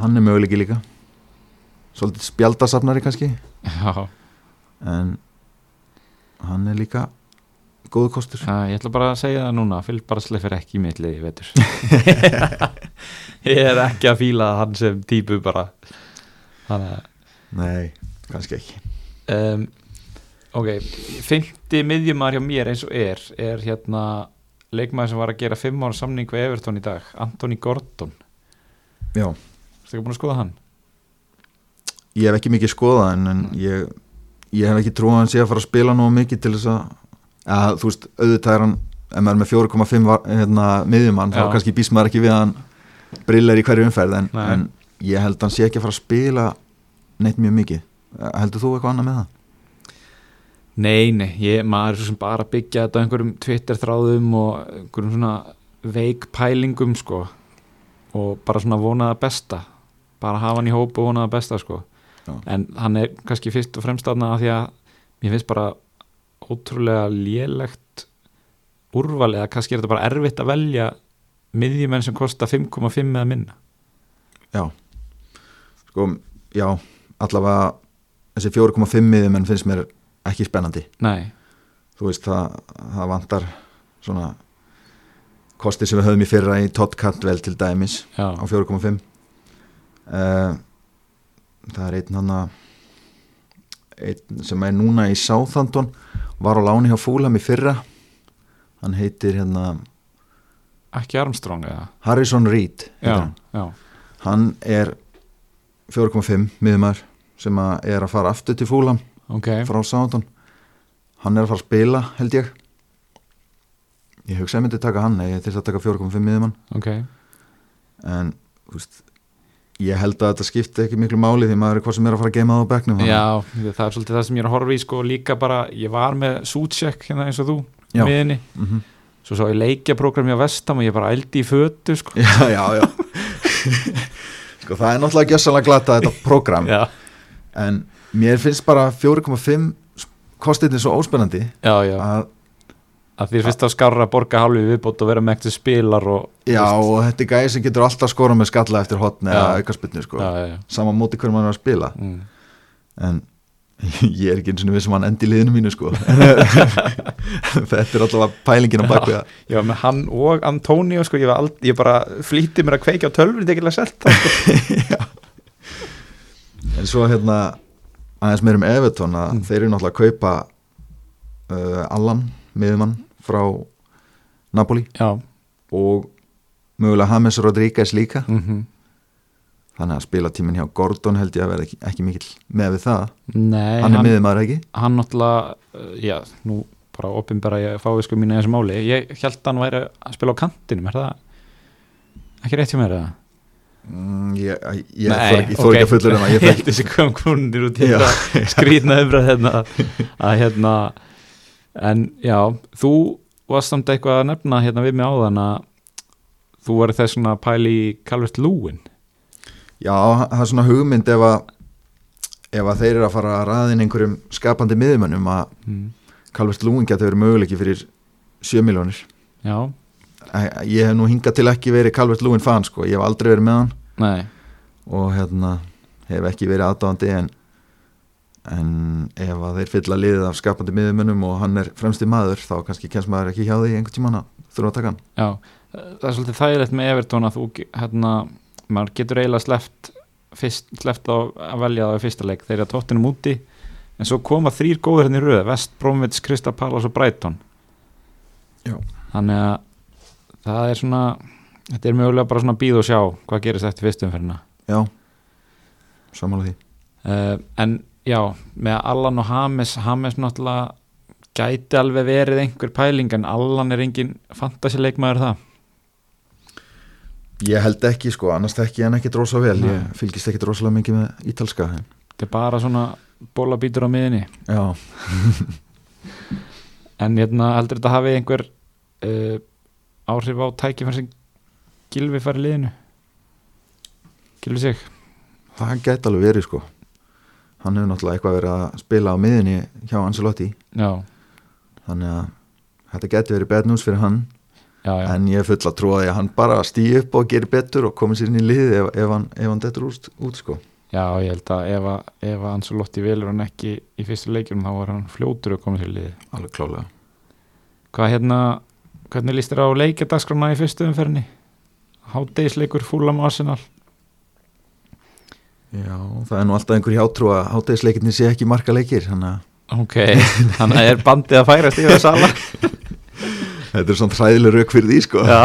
hann er möguleiki líka. Svolítið spjaldasafnari kannski. Já, en hann er líka góðu kostur. Það, ég ætla bara að segja það núna Phil Barsley fyrir ekki í mitt liði vetur. Ég er ekki að fíla hann sem típu bara. Þannig að nei, kannski ekki. Um, Ok, fymti miðjumar hjá mér eins og er er hérna leikmaður sem var að gera fimm ára samning við Everton í dag Anthony Gordon, já, ertu ekki búin að skoða hann? ég hef ekki mikið skoðað en, en ég, ég hef ekki trúið að hann sé að fara að spila nú mikið til þess að, að þú veist, auðvitað er hann ef maður er með 4,5 var- hérna, miðjumann þá kannski býst maður ekki við að hann brillar í hverju umferð en, en ég held að hann sé ekki að fara að spila neitt mjög mikið. Heldur þú eitthvað annað með það? Nei, nei, ég, maður er svo sem bara að byggja þetta á einhverjum Twitter þráðum og einhverjum svona veik pælingum sko. Og bara svona vonaða besta. Bara hafa hann í hóp og vonaða besta sko. Já. en hann er kannski fyrst og fremst aðna að því að mér finnst bara ótrúlega lélegt úrval eða kannski er þetta bara erfitt að velja miðjumenn sem kosta 5,5 eða minna. Já. Sko, já, allavega þessi 4,5 miðjumenn finnst mér ekki spennandi. Nei, þú veist, það, það vantar svona kosti sem við höfum í fyrra í Todd Cantwell til dæmis já, á 4,5 uh, það er einn hann einn sem er núna í Southampton var á láni hjá Fúlam í fyrra. Hann heitir hérna ekki Armstrong eða? Harrison Reed Já, hann. hann er 4,5 miðumar sem að er að fara aftur til Fúlam ok. frá Southampton. Hann er að fara að spila held ég. Ég hugsa að ég myndi taka hann ég til að taka 4,5 miðumann ok, en þú veist ég held að þetta skipti ekki miklu máli því maður er hvað sem er að fara að geima það á þannig- Já, það er svolítið það sem ég er að horfa í sko líka bara, ég var með sútsjekk hérna eins og þú, Já. miðinni Mhm. svo svo ég leikjaprógram hjá Vestam og ég bara ældi í fötu sko. Já, já, já. Sko það er náttúrulega gjössalega glata þetta program Já, en mér finnst bara 4,5 kostinni svo óspennandi. Já, já, að að því fyrst á skarra að borga hálfi viðbót og vera með ektir spilar og já og þetta er gæði sem getur alltaf skorað með skalla eftir hotni Já. eða aukarspilnu sko. Já, já, já. sama móti hverjum hann er að spila. Mm. en ég er ekki eins og við sem hann endi í liðinu mínu sko. Þetta er alltaf pælingin á bakvið að var með hann og Antonio sko, ég, ald, ég bara flýtti mér að kveikja á tölvur þetta er ekki að selta sko. en svo hérna aðeins meir um Everton að Mm. þeir eru náttúrulega að kaupa uh, Allan, miðumann frá Napoli. Já, og mögulega James Rodríguez líka. Mm þannig að spila tíminn hjá Gordon held ég að vera ekki, ekki mikill með við það. Nei hann er miðumadur ekki? hann náttúrulega, uh, já, nú bara opinbera ég fái sko mínu í þessu máli. Ég held að hann væri að spila á kantinum er það ekki rétt hjá mér eða? Mm, ég, ég, Nei, þor, ég þór ekki að fullur um að ég held þessi kom konunir út í þetta skrýtna umræð hérna. Að hérna en já, þú varst samt eitthvað að nefna hérna við mig áðan að þú verður þess svona pæli Calvert Lúin Já, það er svona hugmynd ef að ef að þeir eru að fara að ræðin einhverjum skapandi miðumönnum að mm. Calvert Lúin getur verið möguleiki fyrir 7 miljónir já, ég hef nú hingað til ekki verið Calvert Lúin fan sko, ég hef aldrei verið með hann. Nei. Og hérna hef ekki verið aðdáðandi en en ef að þeir fylla liðið af skapandi miðumönnum og hann er fremsti maður þá kannski kemst maður ekki hjá því einhvern tímann að þurfa að taka hann. Já, það er svolítið þægilegt með Evertón að þú, hérna, maður getur eiginlega sleppt, fyrst, sleppt á að velja það í fyrsta leik, þeir eru að tóttinum úti en svo koma þrýr góður hérna í röð. Vest, Bromvits, Krista Pallas og Brighton. Já. þannig að það er svona þetta er mögulega bara svona býð og sjá hvað gerist eftir fyrstumferðina Já, samála því. Uh, en já, með Allan og Hames Hames náttúrulega gæti alveg verið einhver pæling en Allan er engin fantasileikmaður það Ég held ekki sko, annars þekki ég hann ekki drósa vel, Nei. ég fylgist ekki drósalega mikið með ítalska en, þetta er bara svona bólabítur á miðinni Já, En hérna heldur þetta hafi einhver uh, áhrif á tækifær sem Gilvi fær í liðinu? Gilvi sig? Það gæti alveg verið sko. Hann hefur náttúrulega eitthvað verið að spila á miðinni hjá Ancelotti. Já, þannig að þetta gæti verið news fyrir hann. Já, já, en ég er full að trúa því að hann bara stýi upp og gerir betur og komið sér inn í liði ef, ef hann, hann dettur út, sko. Já ég held að ef, ef að Ancelotti velur hann ekki í fyrstu leikjum þá var hann fljótur að koma sér í liði alveg klálega Hvað hérna, hvernig líst þér á leikjadagskrana í fyrstu umferðinni? Hádeisleikur fúlam Arsenal. Já, það er nú alltaf einhver hjátrú að hátegisleikinni sé ekki marga leikir að Ok, þannig að er bandið að færast í það sala þetta er svona hræðileg rauk fyrir því sko. Já,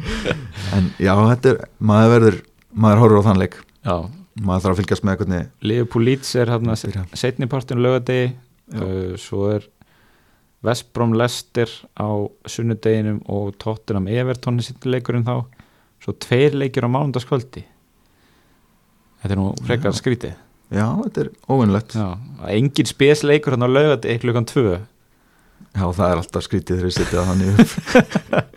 en já, þetta er, maður verður maður horfur á þann leik. Já. Maður þarf að fylgjast með hvernig Leeds er hérna Byrja. setni partin lögadegi uh, svo er Vestbrom Leicester á sunnudeginum og Tottenham Everton er sittur leikurinn þá. Svo tveir leikir á mánundaskvöldi þetta er nú frekar Já. skrítið. Já, þetta er óvinnlegt já. Já, engin spes leikur hann á lögadegi klukkan tvö. Það er alltaf skrítið þegar ég setja þannig upp.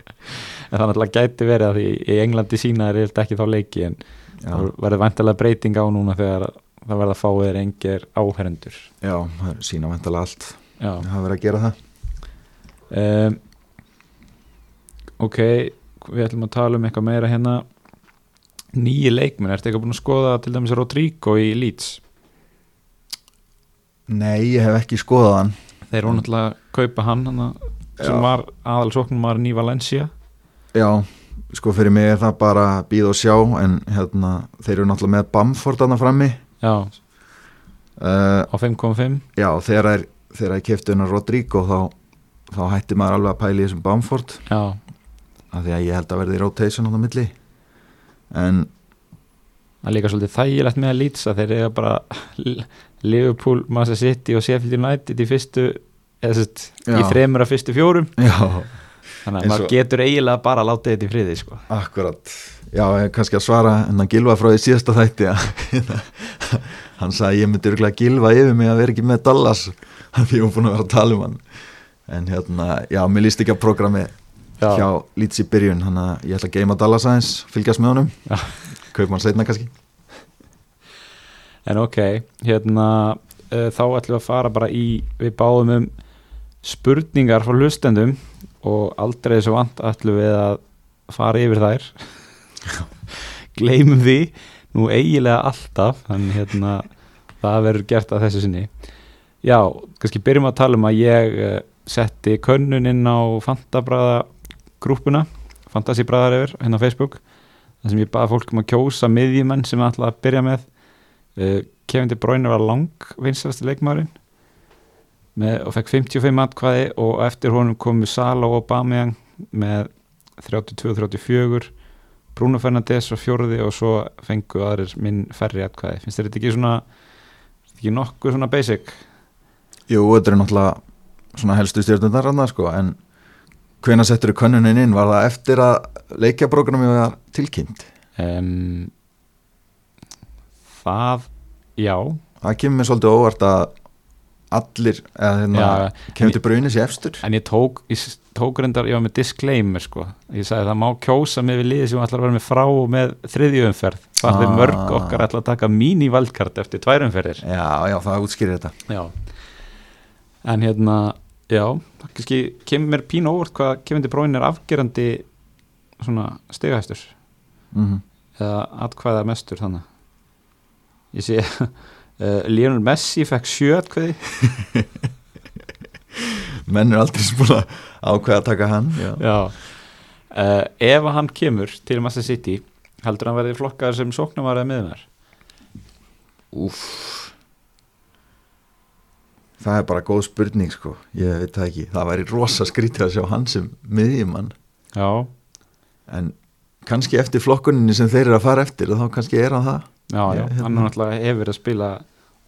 En það náttúrulega gæti verið að í Englandi sína er eitthvað ekki þá leiki en já, það verður vantilega breyting á núna þegar það verða fáið engir áherendur. Já, það er sína vantalega allt. Já. Það verið að gera það um, ok við ætlum að tala um eitthvað meira hérna. Nýji leikmenn, ertu eitthvað búin að skoða til dæmis Rodrigo í Leeds? Nei, ég hef ekki skoðað hann. Þeir voru náttúrulega að kaupa hann hana, sem var aðalsóknum var í Valencia. Já, sko fyrir mig er það bara býð og sjá en hérna, þeir eru náttúrulega með Bamford hann frammi. Já, uh, á 5.5 já, þegar er ég kefti hennar Rodrigo þá, þá hætti maður alveg að pæla í þessum Bamford. Já, af því að ég held að verði rotation á það milli. En það er líka svolítið þægilegt með að þeir eiga bara Liverpool, Manchester City og Sheffield United í fyrstu eða sett, í þremur af fyrstu fjórum. Já, þannig að maður getur eiginlega bara að láta þetta í friði sko. Akkurat, já, kannski að svara en að gilva frá því síðasta þætti hann sagði ég myndi örgulega gilva yfir mig að vera ekki með Dallas því var búin að vera að tala um hann en hérna, já, mér líst ekki að programmi Já. hjá Leeds í byrjun hann að ég ætla að geima Dallas aðeins, fylgjast með honum Já. kaup hann setna kannski en ok, hérna uh, þá ætlum við að fara bara í við báðum um spurningar frá hlustendum og aldrei þessu vant ætlum við að fara yfir þær gleymum því nú eiginlega alltaf þannig hérna það verður gert að þessu sinni já, kannski byrjum að tala um að ég uh, setti könnun inn á Fantabræða grúpuna Fantasíbræðar yfir hérna á Facebook þar sem ég baði fólk um að kjósa miðjumenn sem ég ætla að byrja með. Uh, Kevin De Bruyne var lang vinsarasti leikmaðurinn með, og fekk 55 atkvæði og eftir honum komu Sala og Aubameyang með 32-34 Bruno Fernandes var fjóruði og svo fengu aðrir minn færri atkvæði. Finnst þetta ekki svona ekki nokkuð svona basic? Jú, þetta er náttúrulega svona helstu stjórnundar hann sko, en hvena settur þú könnunin inn? Var það eftir að leikjaprógrami var tilkynnt? Um, það já. Það kemur mér svolítið óvart að allir, eða hérna kemur til brunni sér efstur. En ég tók, ég tók reyndar, ég var með disclaimer sko, ég sagði það má kjósa mig við liði sem að vera með frá og með þriðju umferð, það er Ah. mörg okkar ætla að taka mini valdkart eftir tvær umferðir. Já, já, það útskýrir þetta. Já. En hérna, já. Það kannski kemur mér pínu óvart hvað kemur til bróin er afgerandi svona stegahæstur mm eða atkvæða mestur þannig ég sé uh, Lionel Messi fekk sjö atkvæði. Menn er aldrei sem búin að ákveða að taka hann já. Já. Uh, Ef hann kemur til Master City heldur hann verði flokkaður sem sóknumar eða miðunar Úff Það er bara góð spurning sko. Ég veit það ekki, það væri rosa skrítið að sjá hann sem miðjumann. Já, En kannski eftir flokkuninni sem þeir eru að fara eftir þá kannski er hann það. Já, já, Já, hérna. hann er náttúrulega hefur að spila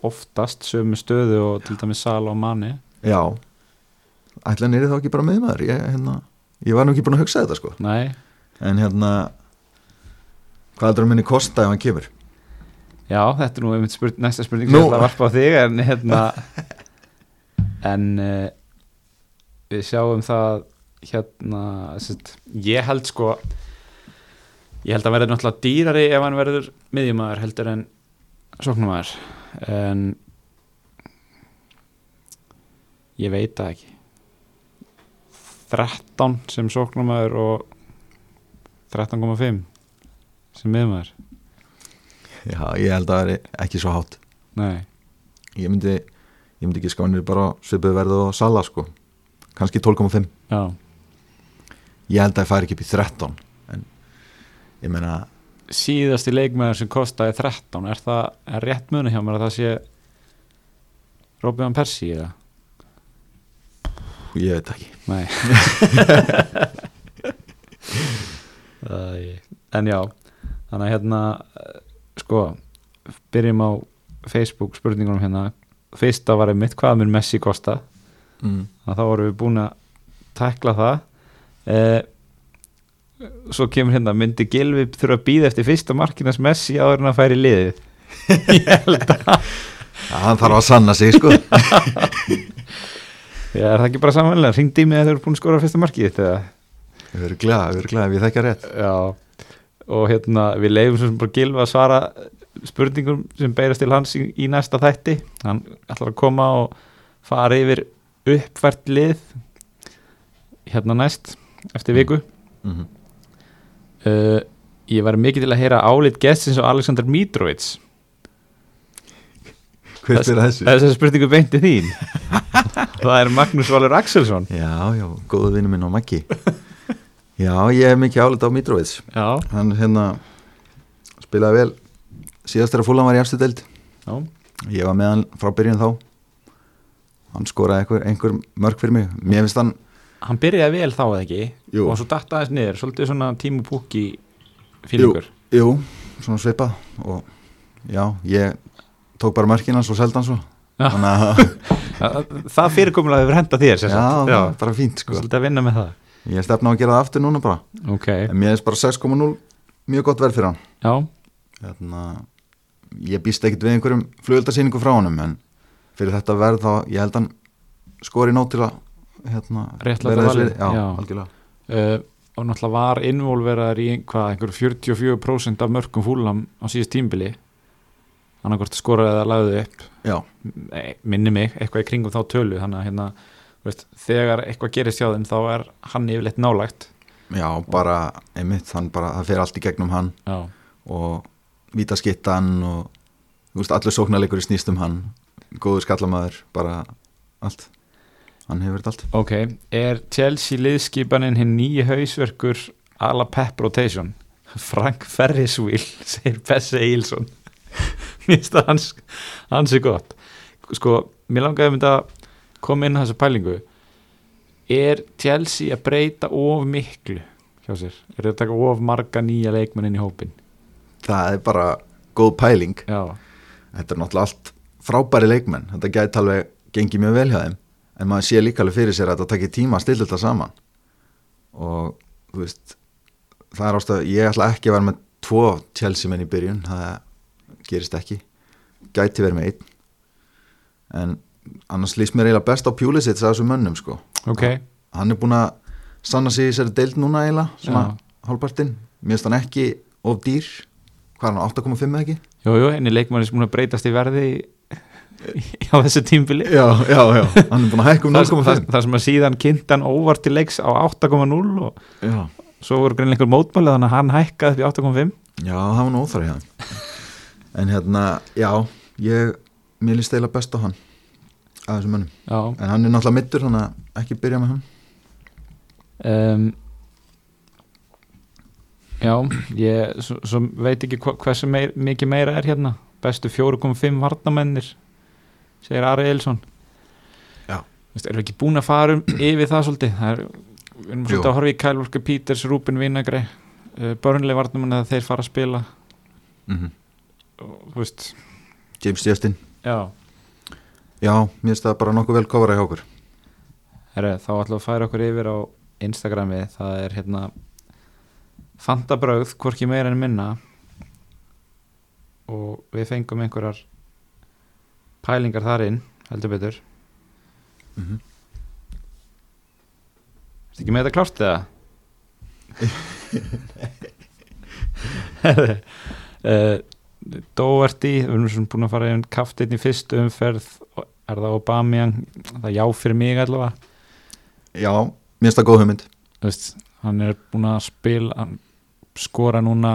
oftast sömu stöðu og til dæmis Sala og Mani Já, ætla nýri þá ekki bara miðjumaður? Ég, hérna, ég var nú ekki búin að hugsa þetta sko. Nei, En hérna Hvað heldur að minni kosta ef hann kemur? já, þetta er nú einmitt spurning, næsta spurning sem ég ætla að varpa á þig en hérna en uh, við sjáum það hérna sett, ég held sko ég held að verði náttúrulega dýrari ef hann verður miðjumæður heldur en sóknumæður en ég veit það ekki. 13 sem sóknumæður og 13,5 sem miðjumæður Já, ég held að það er ekki svo hátt. Nei, Ég myndi, ég myndi ekki skánir bara svipuð verðu og sala sko. Kannski 12,5 já. Ég held að það færi ekki upp í 13 En ég meina síðasti leikmæður sem kostaði 13 er það er rétt muni hjá mér að það sé Robin Persi eða? Ég veit ekki. En já þannig að hérna eh, sko, byrjum á Facebook spurningunum hérna fyrsta var einmitt hvað mun Messi kosta. Mm. þá vorum við búin að tekla það. Eh, svo kemur hérna myndi Gilvi þurfa að býða eftir fyrsta markinas Messi áður en að færi liðið? Ég held að Já, hann þarf að sanna sig sko. Já, er það ekki bara samanlega, ringdi í mig að þau eru búin að skora fyrsta markið þitt eða? Við verðum glæða, við verðum glæða, við þekkja rétt. Já, og hérna við leifum sem bara Gilva að svara spurningum sem beirast til hans í, í næsta þætti. Hann ætlar að koma og fara yfir uppfært lið hérna næst eftir viku. Mm -hmm. uh, ég var mikið til að heyra álit gestins og Alexander Mitrovic. Hver spyrir þessu? þessari spurningu beinti þín. Það er Magnús Valur Axelsson. Já, já, góðu vinnu minn og Maggi. Já, ég hef mikið álita á Mitrovic. Já, Hann hérna spilaði vel síðast þegar fúlan var í efstu deild. Já, Ég var með hann frá byrjun þá. Hann skoraði einhver, einhver mörg fyrir mig. Mér finnst hann hann byrjaði vel þá eða ekki? Jú. og svo datta aðeins niður, svolítið svona tímu púki fílingur Jú, svona svipað. Og já, ég tók bara mörkin hans og seldi hann svo. Já. Þannig að það fyrirkomulega hefur henda þér já, sagt. það var bara fínt sko. Svolítið að vinna með það. Ég stefna á að gera það aftur núna bara. Ok, en mér er bara 6,0 mjög gott verð fyrir hann. Já, hérna, ég býst ekkit við einhverjum flugöldasýningu frá honum en fyrir þetta verð þá ég held hann skori nót til að hérna, Réttláta vera þess valið, virði. já, já. algjörlega. Uh, og náttúrulega var involveraður í hvað, einhver 44% af mörgum fúlam á síðust tímbili annarkvort skoraði eða lagði upp. Já, Nei, minni mig, eitthvað í kringum þá tölu þannig að hérna, veist, þegar eitthvað gerist hjá þeim þá er hann yfirleitt nálægt. Já, bara einmitt, hann bara, það fer allt í gegnum hann. Já, og vítaskittan og veist, allur sóknarleikur í snýst um hann. Góður skallamæður, bara allt. Hann hefur þetta allt. Ok er Chelsea liðskipanin hinn nýji hausverkur ala pep rotation? Frank Ferriswheel segir Bessi Eilsson mér finnst það hans, hans er gott. Sko, mér langaði að mynda koma inn á þessu pælingu. Er Chelsea að breyta of miklu hjá sér, er það að taka of marga nýja leikmenn inn í hópin það er bara góð pæling. Já, þetta er náttúrulega allt frábæri leikmenn. Þetta gæti alveg gengið mjög vel hjá þeim. En maður sé líka alveg fyrir sér að þetta takir tíma að stilla þetta saman. Og þú veist það er ástæð, ég ætla ekki að vera með tvo Chelsea menn í byrjun. Það gerist ekki. Gæti verið með einn. En annars líst mér eiginlega best á Pulisic að þessum mönnum sko. Ok. Hann er búin að sanna sig í sér deild núna eiginlega svona Já. hálfpartinn. Mér finnst hann ekki of dýr hvað er hann, 8,5 eða ekki? jú, jú, henni leikmann sem búin að breytast í verði á þessu tímbili Já, já, já, hann er búin að hækka um það, 0,5 það, það sem að síðan kynntan óvart til leiks á 8,0 og Já, svo voru greinlega einhver mótmæli þannig að hann hækkaði upp í 8,5 já, það var nú óþarf hjá hann En hérna, já, ég mér líst eiginlega best á hann að þessum mönnum, já, en hann er náttúrulega mittur þannig að ekki byrja með hann. Um, já ég svo, svo veit ekki hva, hversu meir, mikið meira er hérna. Bestu 4,5 varnamennir segir Ari Eilsson Já. Vist, erum við ekki búin að fara um yfir það svolítið? Það er, við erum svolítið að horfa í Kyle Walker Peters, Rúbin Vinagre uh, börnlega varnamenn að þeir fara að spila. Mm -hmm. og, veist, James Justin. Já. Já, mér finnst það bara nokkuð vel kofara hjá okkur. Herre, þá ætlum við að færa okkur yfir á Instagrami, það er hérna Fantabröð, hvorki meira en minna og við fengum einhverjar pælingar þar inn, heldur betur mm -hmm. Ertu ekki með þetta klárt eða? Herre uh, Doherty, við erum svona búin að fara yfir kaftin í fyrstu umferð er það Aubameyang, það er já fyrir mig allavega Já, mér finnst það góð hugmynd Þú veist, hann er búin að spila hann skora núna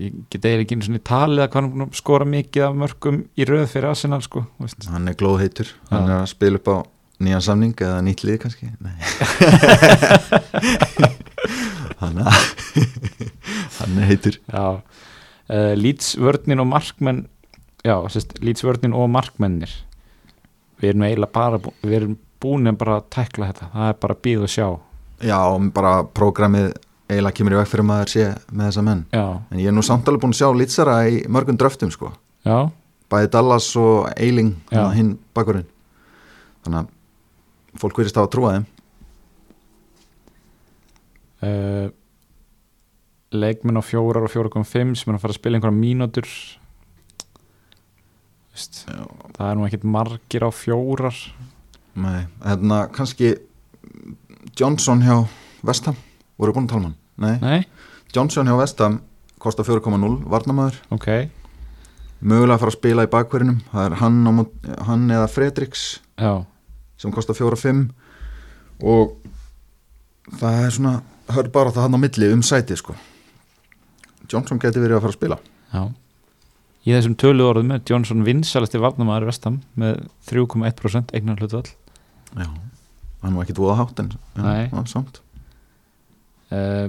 ég get eiginlega ekki einu svona talið að hvað hann skora mikið af mörgum í röð fyrir Arsenal sko veist. Hann er glóðheitur, hann er að spila upp á nýjan samning eða nýtt lið kannski? Hann Hann er heitur. Já. Uh, Leeds-vörnin og markmenn já, Leeds-vörnin og markmennir. Við erum eiginlega bara við erum búin að bara tækla þetta. Það er bara býð og sjá. Já, bara prógramið eiginlega kemur í veg fyrir að maður sé með þessa menn. Já, En ég er nú samt alveg búin að sjá lýtsara í mörgum dröftum sko. Já, Bæði Dallas og Eiling Já. hinn bakurinn Þannig að fólk verðist á að trúa þeim. Uh, leikmenn á fjórar og 4.5 sem er að fara að spila einhverja mínútur. Það er nú ekkit margir á fjórar. Nei, hérna kannski Johnson hjá Vestham voru búin að tala um hann? Nei, nei, Johnson hjá Vestham kostar 4,0 varnamæður ok. Mögulega að fara að spila í bakverðinum það er hann, mót- hann eða Fredriks já, sem kostar 4,5 og það er svona hör bara það hann á milli um sæti sko. Johnson geti verið að fara að spila. Já. Í þessum tölu orðum með Johnson vinsalasti varnamaður vestam með 3,1% eignar hlutvall Já, hann var ekki dvoða hátt en Nei. já, samt uh,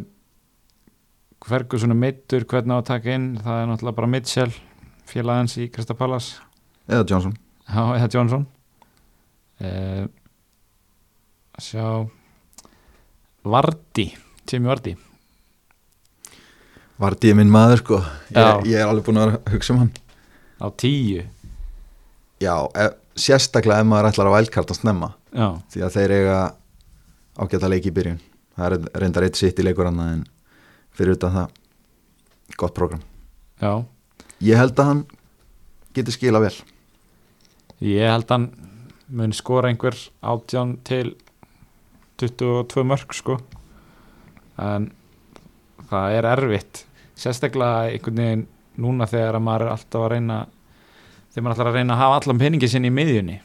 Ferguson er meittur hvernig á að taka inn það er náttúrulega bara Mitchell félagans í Krista Palace. Eða Johnson. Já, eða Johnson. Uh, Sjá Vardi Timi Vardi Vardí er minn maður sko. Ég, ég er alveg búin að að hugsa um hann. Á tíu. Já, ef, sérstaklega ef maður ætlar að vælkarta snemma. Já, því að þeir eiga ágæta leiki í byrjun það er reyndar eitt sitt í leikur annað en fyrir utan það. Gott program já, ég held að hann getur skila vel. Ég held hann mun skora einhver 18 til 22 mörg sko. En það er erfitt. Sérstaklega einhvern veginn núna þegar að maður er alltaf að reyna þegar maður ætlar að reyna að hafa allan peningi sinni í miðjunni.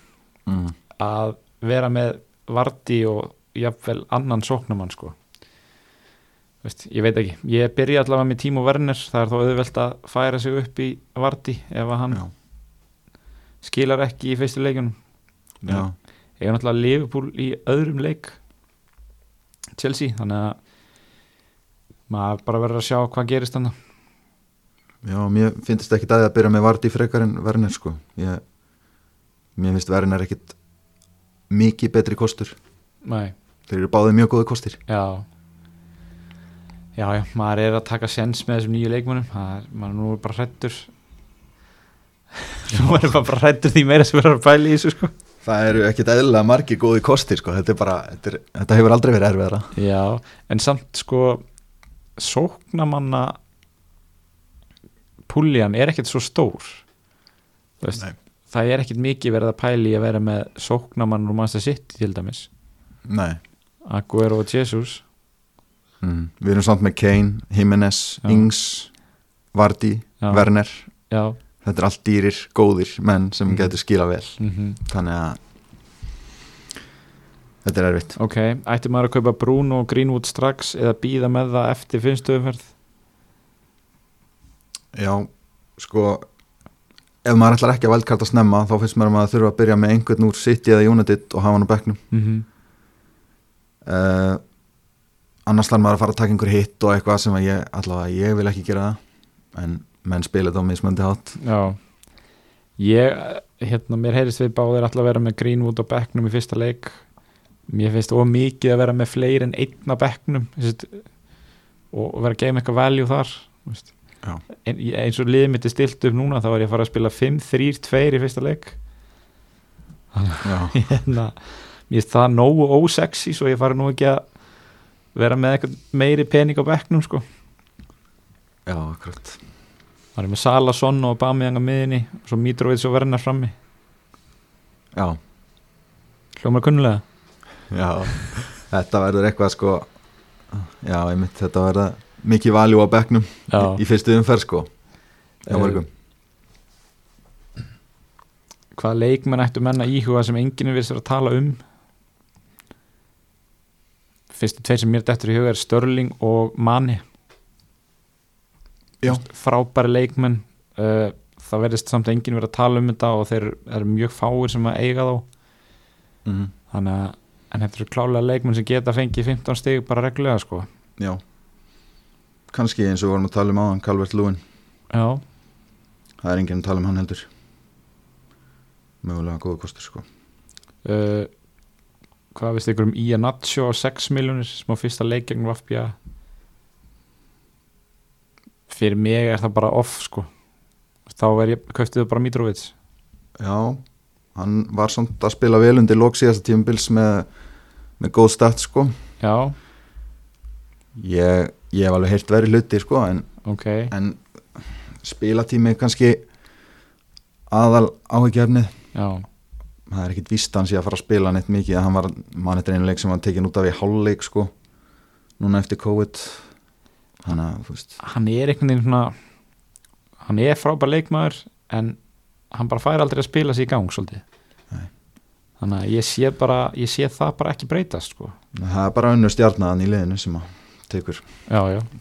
Mm. að vera með Vardí og jafnvel annan sóknumann sko. Veist, ég veit ekki, ég byrja allavega með Tímo Werner, það er þó auðvelt að færa sig upp í Vardí ef að hann já, skilar ekki í fyrstu leikunum ég er náttúrulega Liverpool í öðrum leik. Chelsea, þannig að maður bara verður að sjá hvað gerist þannig já, mér finnst ekki að að byrja með Vardí frekar en Werner sko. Ég, mér finnst Werner ekkit mikið betri kostur Nei, þeir eru báðið mjög góði kostir. Já. Já, já, maður er að taka sens með þessum nýju er, maður er nú bara hrættur nú er maður bara hrættur því meira sem verður að pæla í þessu sko. Það eru ekkit eðlilega margir góði kostir sko. Þetta, er bara, þetta, er, þetta hefur aldrei verið erfiðara. Já, en samt sko sóknamanna púljan er ekkert svo stór. Það er ekkert mikið verið að pæla í að vera með sóknamann og Manchester City til dæmis nei Aguero og Jesus mm. við erum samt með Kane, Jimenez, Já. Ings Vardí, Já. Werner Já, þetta er allt dýrir, góðir menn sem Mhm. getur skila vel mhm þannig að þetta er erfitt Ok, ætti maður að kaupa Bruno og Greenwood strax eða býða með það eftir finnstu umferð? já, sko ef maður ætlar ekki að vældkarta snemma þá finnst mér að maður þurfa að byrja með einhvern úr City eða United og hafa hann á bekknum Mm -hmm. Uh, annars þarf maður að fara að taka einhver hitt og eitthvað sem að ég, allavega ég vil ekki gera það en menn spila þetta á mismöndi hátt. Já. Ég, hérna, mér heyrist við báðir alltaf að vera með Greenwood og bekknum í fyrsta leik. Mér finnst of mikið að vera með fleiri en einn á bekknum veist, og vera að geima eitthvað value þar en, eins og liðið mitt er stilt upp núna þá er ég að fara að spila 5-3-2 í fyrsta leik. Já, hérna, mér finnst það nógu ósexy svo ég fari nú ekki að vera með eitthvað meiri pening á bekknum sko. Já, akkurat. Það er með Sala, Son og Bamiðang á miðinni og svo Mitrovic og Werner frammi. Já, hljómar kunnulega? Já þetta verður eitthvað sko já, einmitt, þetta verður mikið valjú á bekknum í, í fyrstu umferð sko já, Eh, mörgum. Hvaða leikmenn ættu menna íhuga sem enginn við sér að tala um fyrstu tveir sem mér dettur í huga er Störling og Mani Já. frábæri leikmenn uh, það verðist samt enginn verið að tala um þetta og þeir eru mjög fáir sem að eiga þá. Mm þannig að en þetta eru klálega leikmenn sem geta fengið 15 stig bara reglulega sko. Já. Kannski eins og við vorum að tala um áðan Calvert Lúin, já, það er enginn að tala um hann heldur. Mögulega góða kostur sko. Uh, hvað veist ykkur um Ian Nacho á 6 miljónir sem á fyrsta leik gegn Vafbja fyrir mig er það bara off sko. Þá er ég, kauptið það bara Mitrovic. Já, hann var samt að spila vel undir lók síðasta tímubils með, með góð stat sko. Já, ég, ég hef alveg heyrt verið hluti sko en, ok. en spilatími kannski aðal áhyggjafnið já, það er ekkit víst að hann að fara að spila neitt mikið hann var mann eftir einu leik sem var tekin út af í hálfleik sko núna eftir COVID. Þannig að hann er einhvern veginn svona hann er frábær leikmaður en hann bara fær aldrei að spila sig í gang svolítið. Nei. þannig að ég sé bara ég sé það bara ekki breytast sko. Það er bara önnur stjarnaðan í liðinu sem að tekur,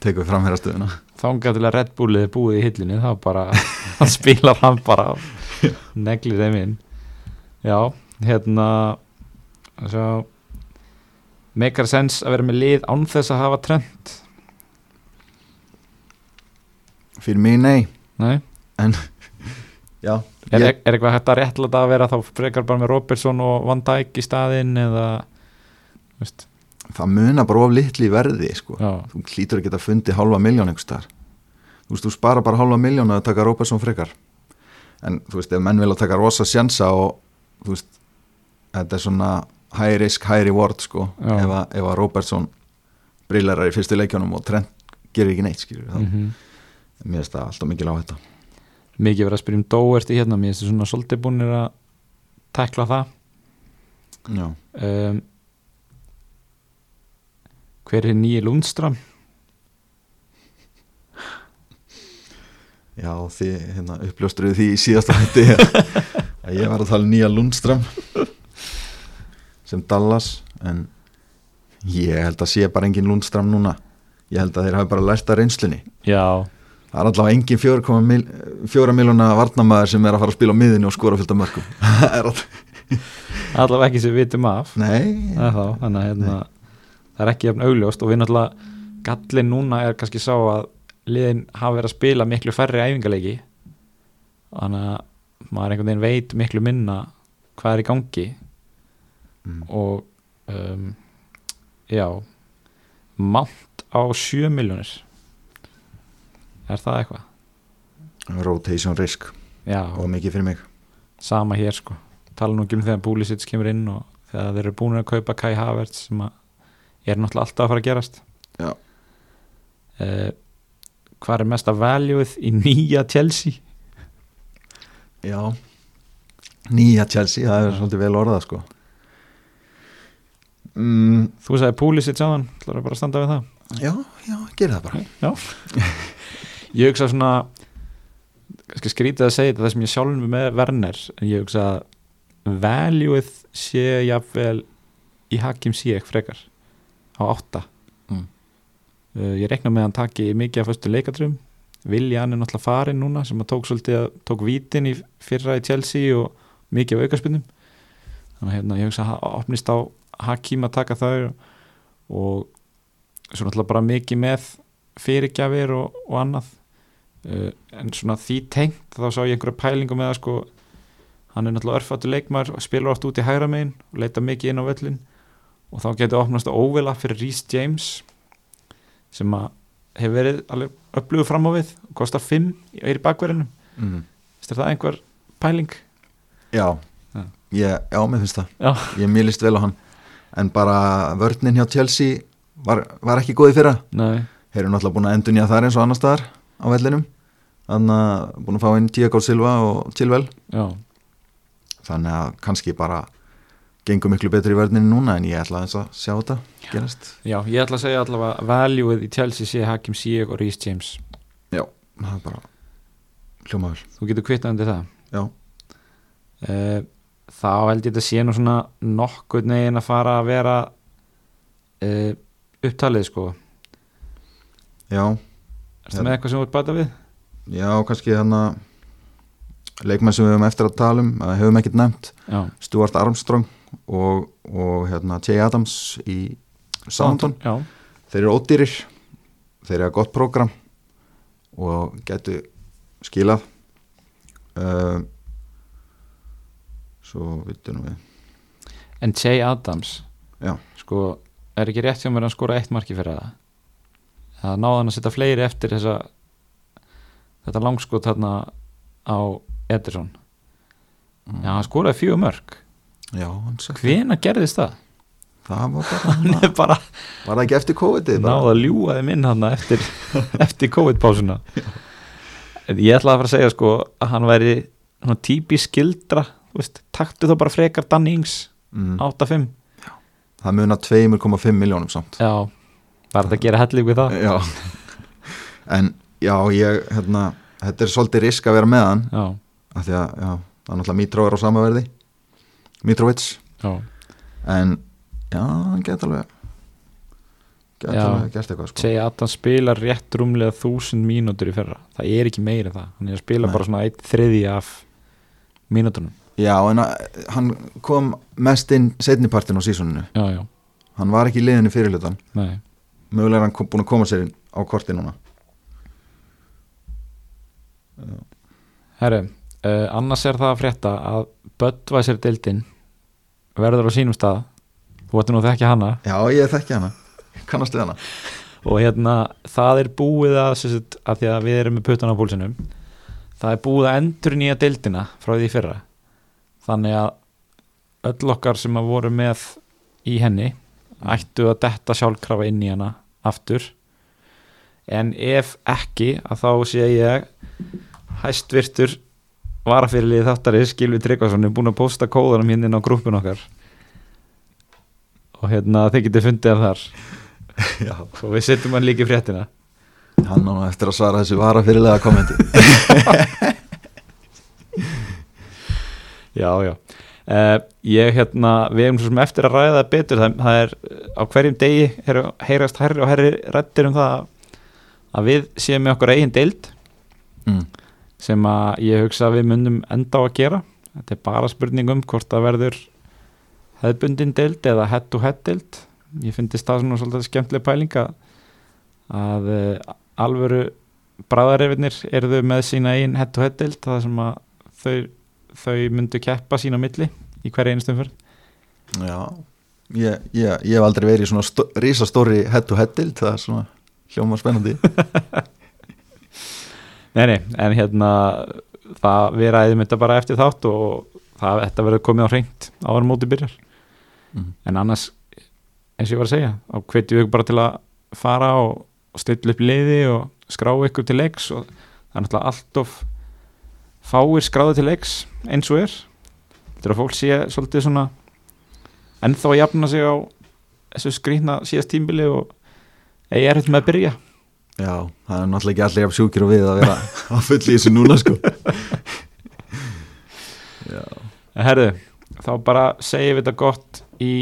tekur framherrastöðuna þángar til að Red Bullið er búið í hillinu þá bara, hann spilar hann bara og neglir þeim inn já, hérna svo meikar sens að vera með lið án þess að hafa trend. Fyrir mig nei. Nei, já, er, ég, er eitthvað hægt að réttlega að vera þá frekar bara með Robertson og Van Dijk í staðinn eða veist, það muna bara of litli verði sko. þú hlýtur ekki að fundi hálfa miljón einhvers staðar. Þú veist, þú spara bara hálfa miljón að taka Róbersson frekar. En þú veist, ef menn vilja taka rosa sjansa og þú veist, þetta er svona high risk, high reward sko Já. ef að, ef að Robertson brillarar í fyrstu leikjónum og Trent gerir ekki neitt skilur mm mér finnst það alltaf mikil á þetta mikið verið að spyrja um Dóert í hérna mér finnst það svona svolítið búinir að tekla það. Já, um, hver er nýji Lundstram já þið hérna, uppljóstruðu því í síðasta hætti ég var að tala nýja Lundström sem Dallas en ég held að sé bara engin Lundström núna. Ég held að þeir hafi bara lært að reynslunni. Já, það er allavega engin 4,4 miljóna varnamæður sem er að fara að spila á miðinu og skora fullt af mörgum allavega ekki sem við vitum af. Nei, þá, að hérna, það er ekki jafn augljóst. Og við náttúrulega gallin núna er kannski sá að liðin hafa verið að spila miklu færri æfingarleiki þannig að maður einhvern veginn veit miklu minna hvað er í gangi. Mm. og um, já mátt á 7 miljónir er það eitthvað? rotation risk. Já, og mikið fyrir mig. Sama hér sko. Tala nú ekki um þegar Búlisits kemur inn og þegar þeir eru búin að kaupa Kai Havertz sem að er náttúrulega alltaf að fara að gerast. Já. uh, hvað er mesta valueið í nýja Chelsea já, nýja Chelsea það er svolítið vel orðað sko. Mm, þú sagði Búlisits á hann, ætlar bara að standa við það? Já, já, gera það bara. Já. Ég hugsa svona kannski skrítið að segja þetta það sem ég sjálfum með Werner en ég hugsa að valueið sé jafnvel í Hakim Ziyech frekar á átta. Mm. uh, ég rekna með að hann taki mikið af föstu leikatrum Vilja hann er náttúrulega farin núna sem að tók svolítið að tók vítin í fyrra í Chelsea og mikið af aukarspinnum þannig að hérna, ég hugsa að opnist á Hakim að taka þau og svo náttúrulega bara mikið með fyrirgjafir og, og annað. Uh, en svona því tengt þá sá ég einhverja pælingu með að sko. Hann er náttúrulega örfættu leikmar og spilur oft út í hægra megin og leita mikið inn á völlin og þá getur opnast óvila fyrir Rhys James sem að hefur verið alveg upplögu fram á við og kostar 5 í er bakverðinu mm. er það einhver pæling? já, Já. ég, já, mér finnst það. Já, ég mér líst vel á hann. En bara vörninn hjá Chelsea var, var ekki góð í fyrra. Eru náttúrulega búin að endunja þar eins og annar staðar á vellinum. Þannig að búin að fá inn Tiago Silva og Chilwell. Þannig að kannski bara gengur miklu betur í vörninu núna en ég ætla að sjá þetta gerast. Já, ég ætla að segja allavega valueið í Chelsea sé Hakim Ziyech og Rhys James. Já, það er bara hljóma vel þú getur kvittað undir það. Já, uh, þá held ég þetta sé nú svona nokkuð negin að fara að vera uh, upptalið sko. Já, er það með eitthvað sem þú ert bæta við? já, kannski hann að leikmenn sem við höfum eftir að tala um að höfum ekkert nefnt. Já, Stuart Armstrong og, og hérna Jay Adams í Já, þeir eru ódýrir þeir eru að gott prógram og getur skilað. Uh, svo vittu nú við. En Jay Adams Já. sko, er ekki rétt hjá mér að skora eitt marki fyrir það það náði hann að setja fleiri eftir þessa þetta langskot þarna á Ederson. Já, hann skoraði fjögur mörg Já, hvena gerðist það? það var bara er bara var það ekki eftir COVID-ið bara? náði að ljúga þeim inn hann eftir, eftir COVID-pásuna. Ég ætlaði að fara að segja sko að hann væri típisk skildra veist, taktu þá bara frekar Dannings mm. 8-5 það muna 2,5 miljónum samt. Já, var þetta að gera hellig við það? Já. En já, ég, hérna þetta er svolítið risk að vera með hann. Já, af því að, já, það er náttúrulega Mitró er á sama verði Mitrovic. Já, en já, hann geta alveg geta Já. alveg gert eitthvað sko. segja að hann spila rétt rúmlega þúsund mínútur í fyrra. Það er ekki meira það, hann er að spila Nei. bara svona eitt þriði af mínútunum. Já, en að, hann kom mest inn setnipartin á sísoninu. Já, já, hann var ekki í liðinu fyrirlutan mögulega er hann kom, búin að koma sér inn á korti núna. Herru, uh, annars er það að frétta að Böttvæsir dildin verður á sínum stað. Þú ætti nú að þekkja hana. Já, ég þekki hana, kannast við hana. Og hérna það er búið að, sagt, að því að við erum með puttan á púlsinum það er búið að endur nýja dildina frá því fyrra. Þannig að öll okkar sem að voru með í henni ættu að detta sjálfkrafa inn í hana aftur. En ef ekki að þá sé ég hæstvirtur varafyrirlið þáttari Skilvi Tryggvason er búin að posta kóðanum hérna inn á grúpun okkar. Og hérna þið getið fundið hann þar. Já, og við setjum hann líka í fréttina. Hann á eftir að svara þessu varafyrirlega kommenti. Já, já. Uh, Ég hérna, við erum svo sem eftir að ræða betur, það, það er á hverjum degi er, heyrast herri og herri rættir um það að við séum með okkur eigin deild. Mm. Sem að ég hugsa að við munum enda á að gera. Þetta er bara spurning um hvort það verður hefðbundin deild eða head to head deild. Ég finnst það svona svolítið skemmtileg pæling að, uh, alvöru bræðarrefinir eru þau með sína einn head to head deild það sem að þau, þau myndu keppa sína milli í hverja einustum fyrr Já, ég, ég, ég hef aldrei verið í svona stó, rísastóri head to head dild, það er svona hljóma spennandi Nei, nei, en hérna það, við ræðum þetta bara eftir þátt og það, þetta verður komið á hreint áður en mótið byrjar. Mm. en annars, eins og ég var að segja þá hvetjum við ykkur bara til að fara og, og stilla upp liði og skrá ykkur til leiks og það er náttúrulega allt of fáir skráði til leiks eins og er. Þetta er að fólk sé svolítið svona ennþá að jafna sig á þessu skrýtna síðast tímbili og eigi erfitt með að byrja Já, það er náttúrulega ekki allir jafn sjúkir og við að vera að fulli í þessu núna sko. Herðu, þá bara segjum við þetta gott í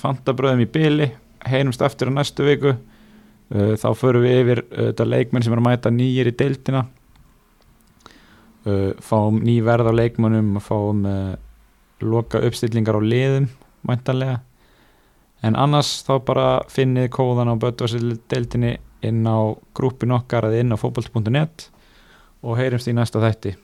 fantabröðum í byli, heyrumst aftur á næstu viku. Uh, þá förum við yfir uh, þetta leikmenn sem er að mæta nýjir í deildina. Uh, fáum ný verð á leikmennum og fáum loka uppstillingar á liðum mæntanlega en annars þá bara finnið kóðan á Böttvarsil deildinni inn á grúpin okkar eða inn á fótbolt.net og heyrumst í næsta þætti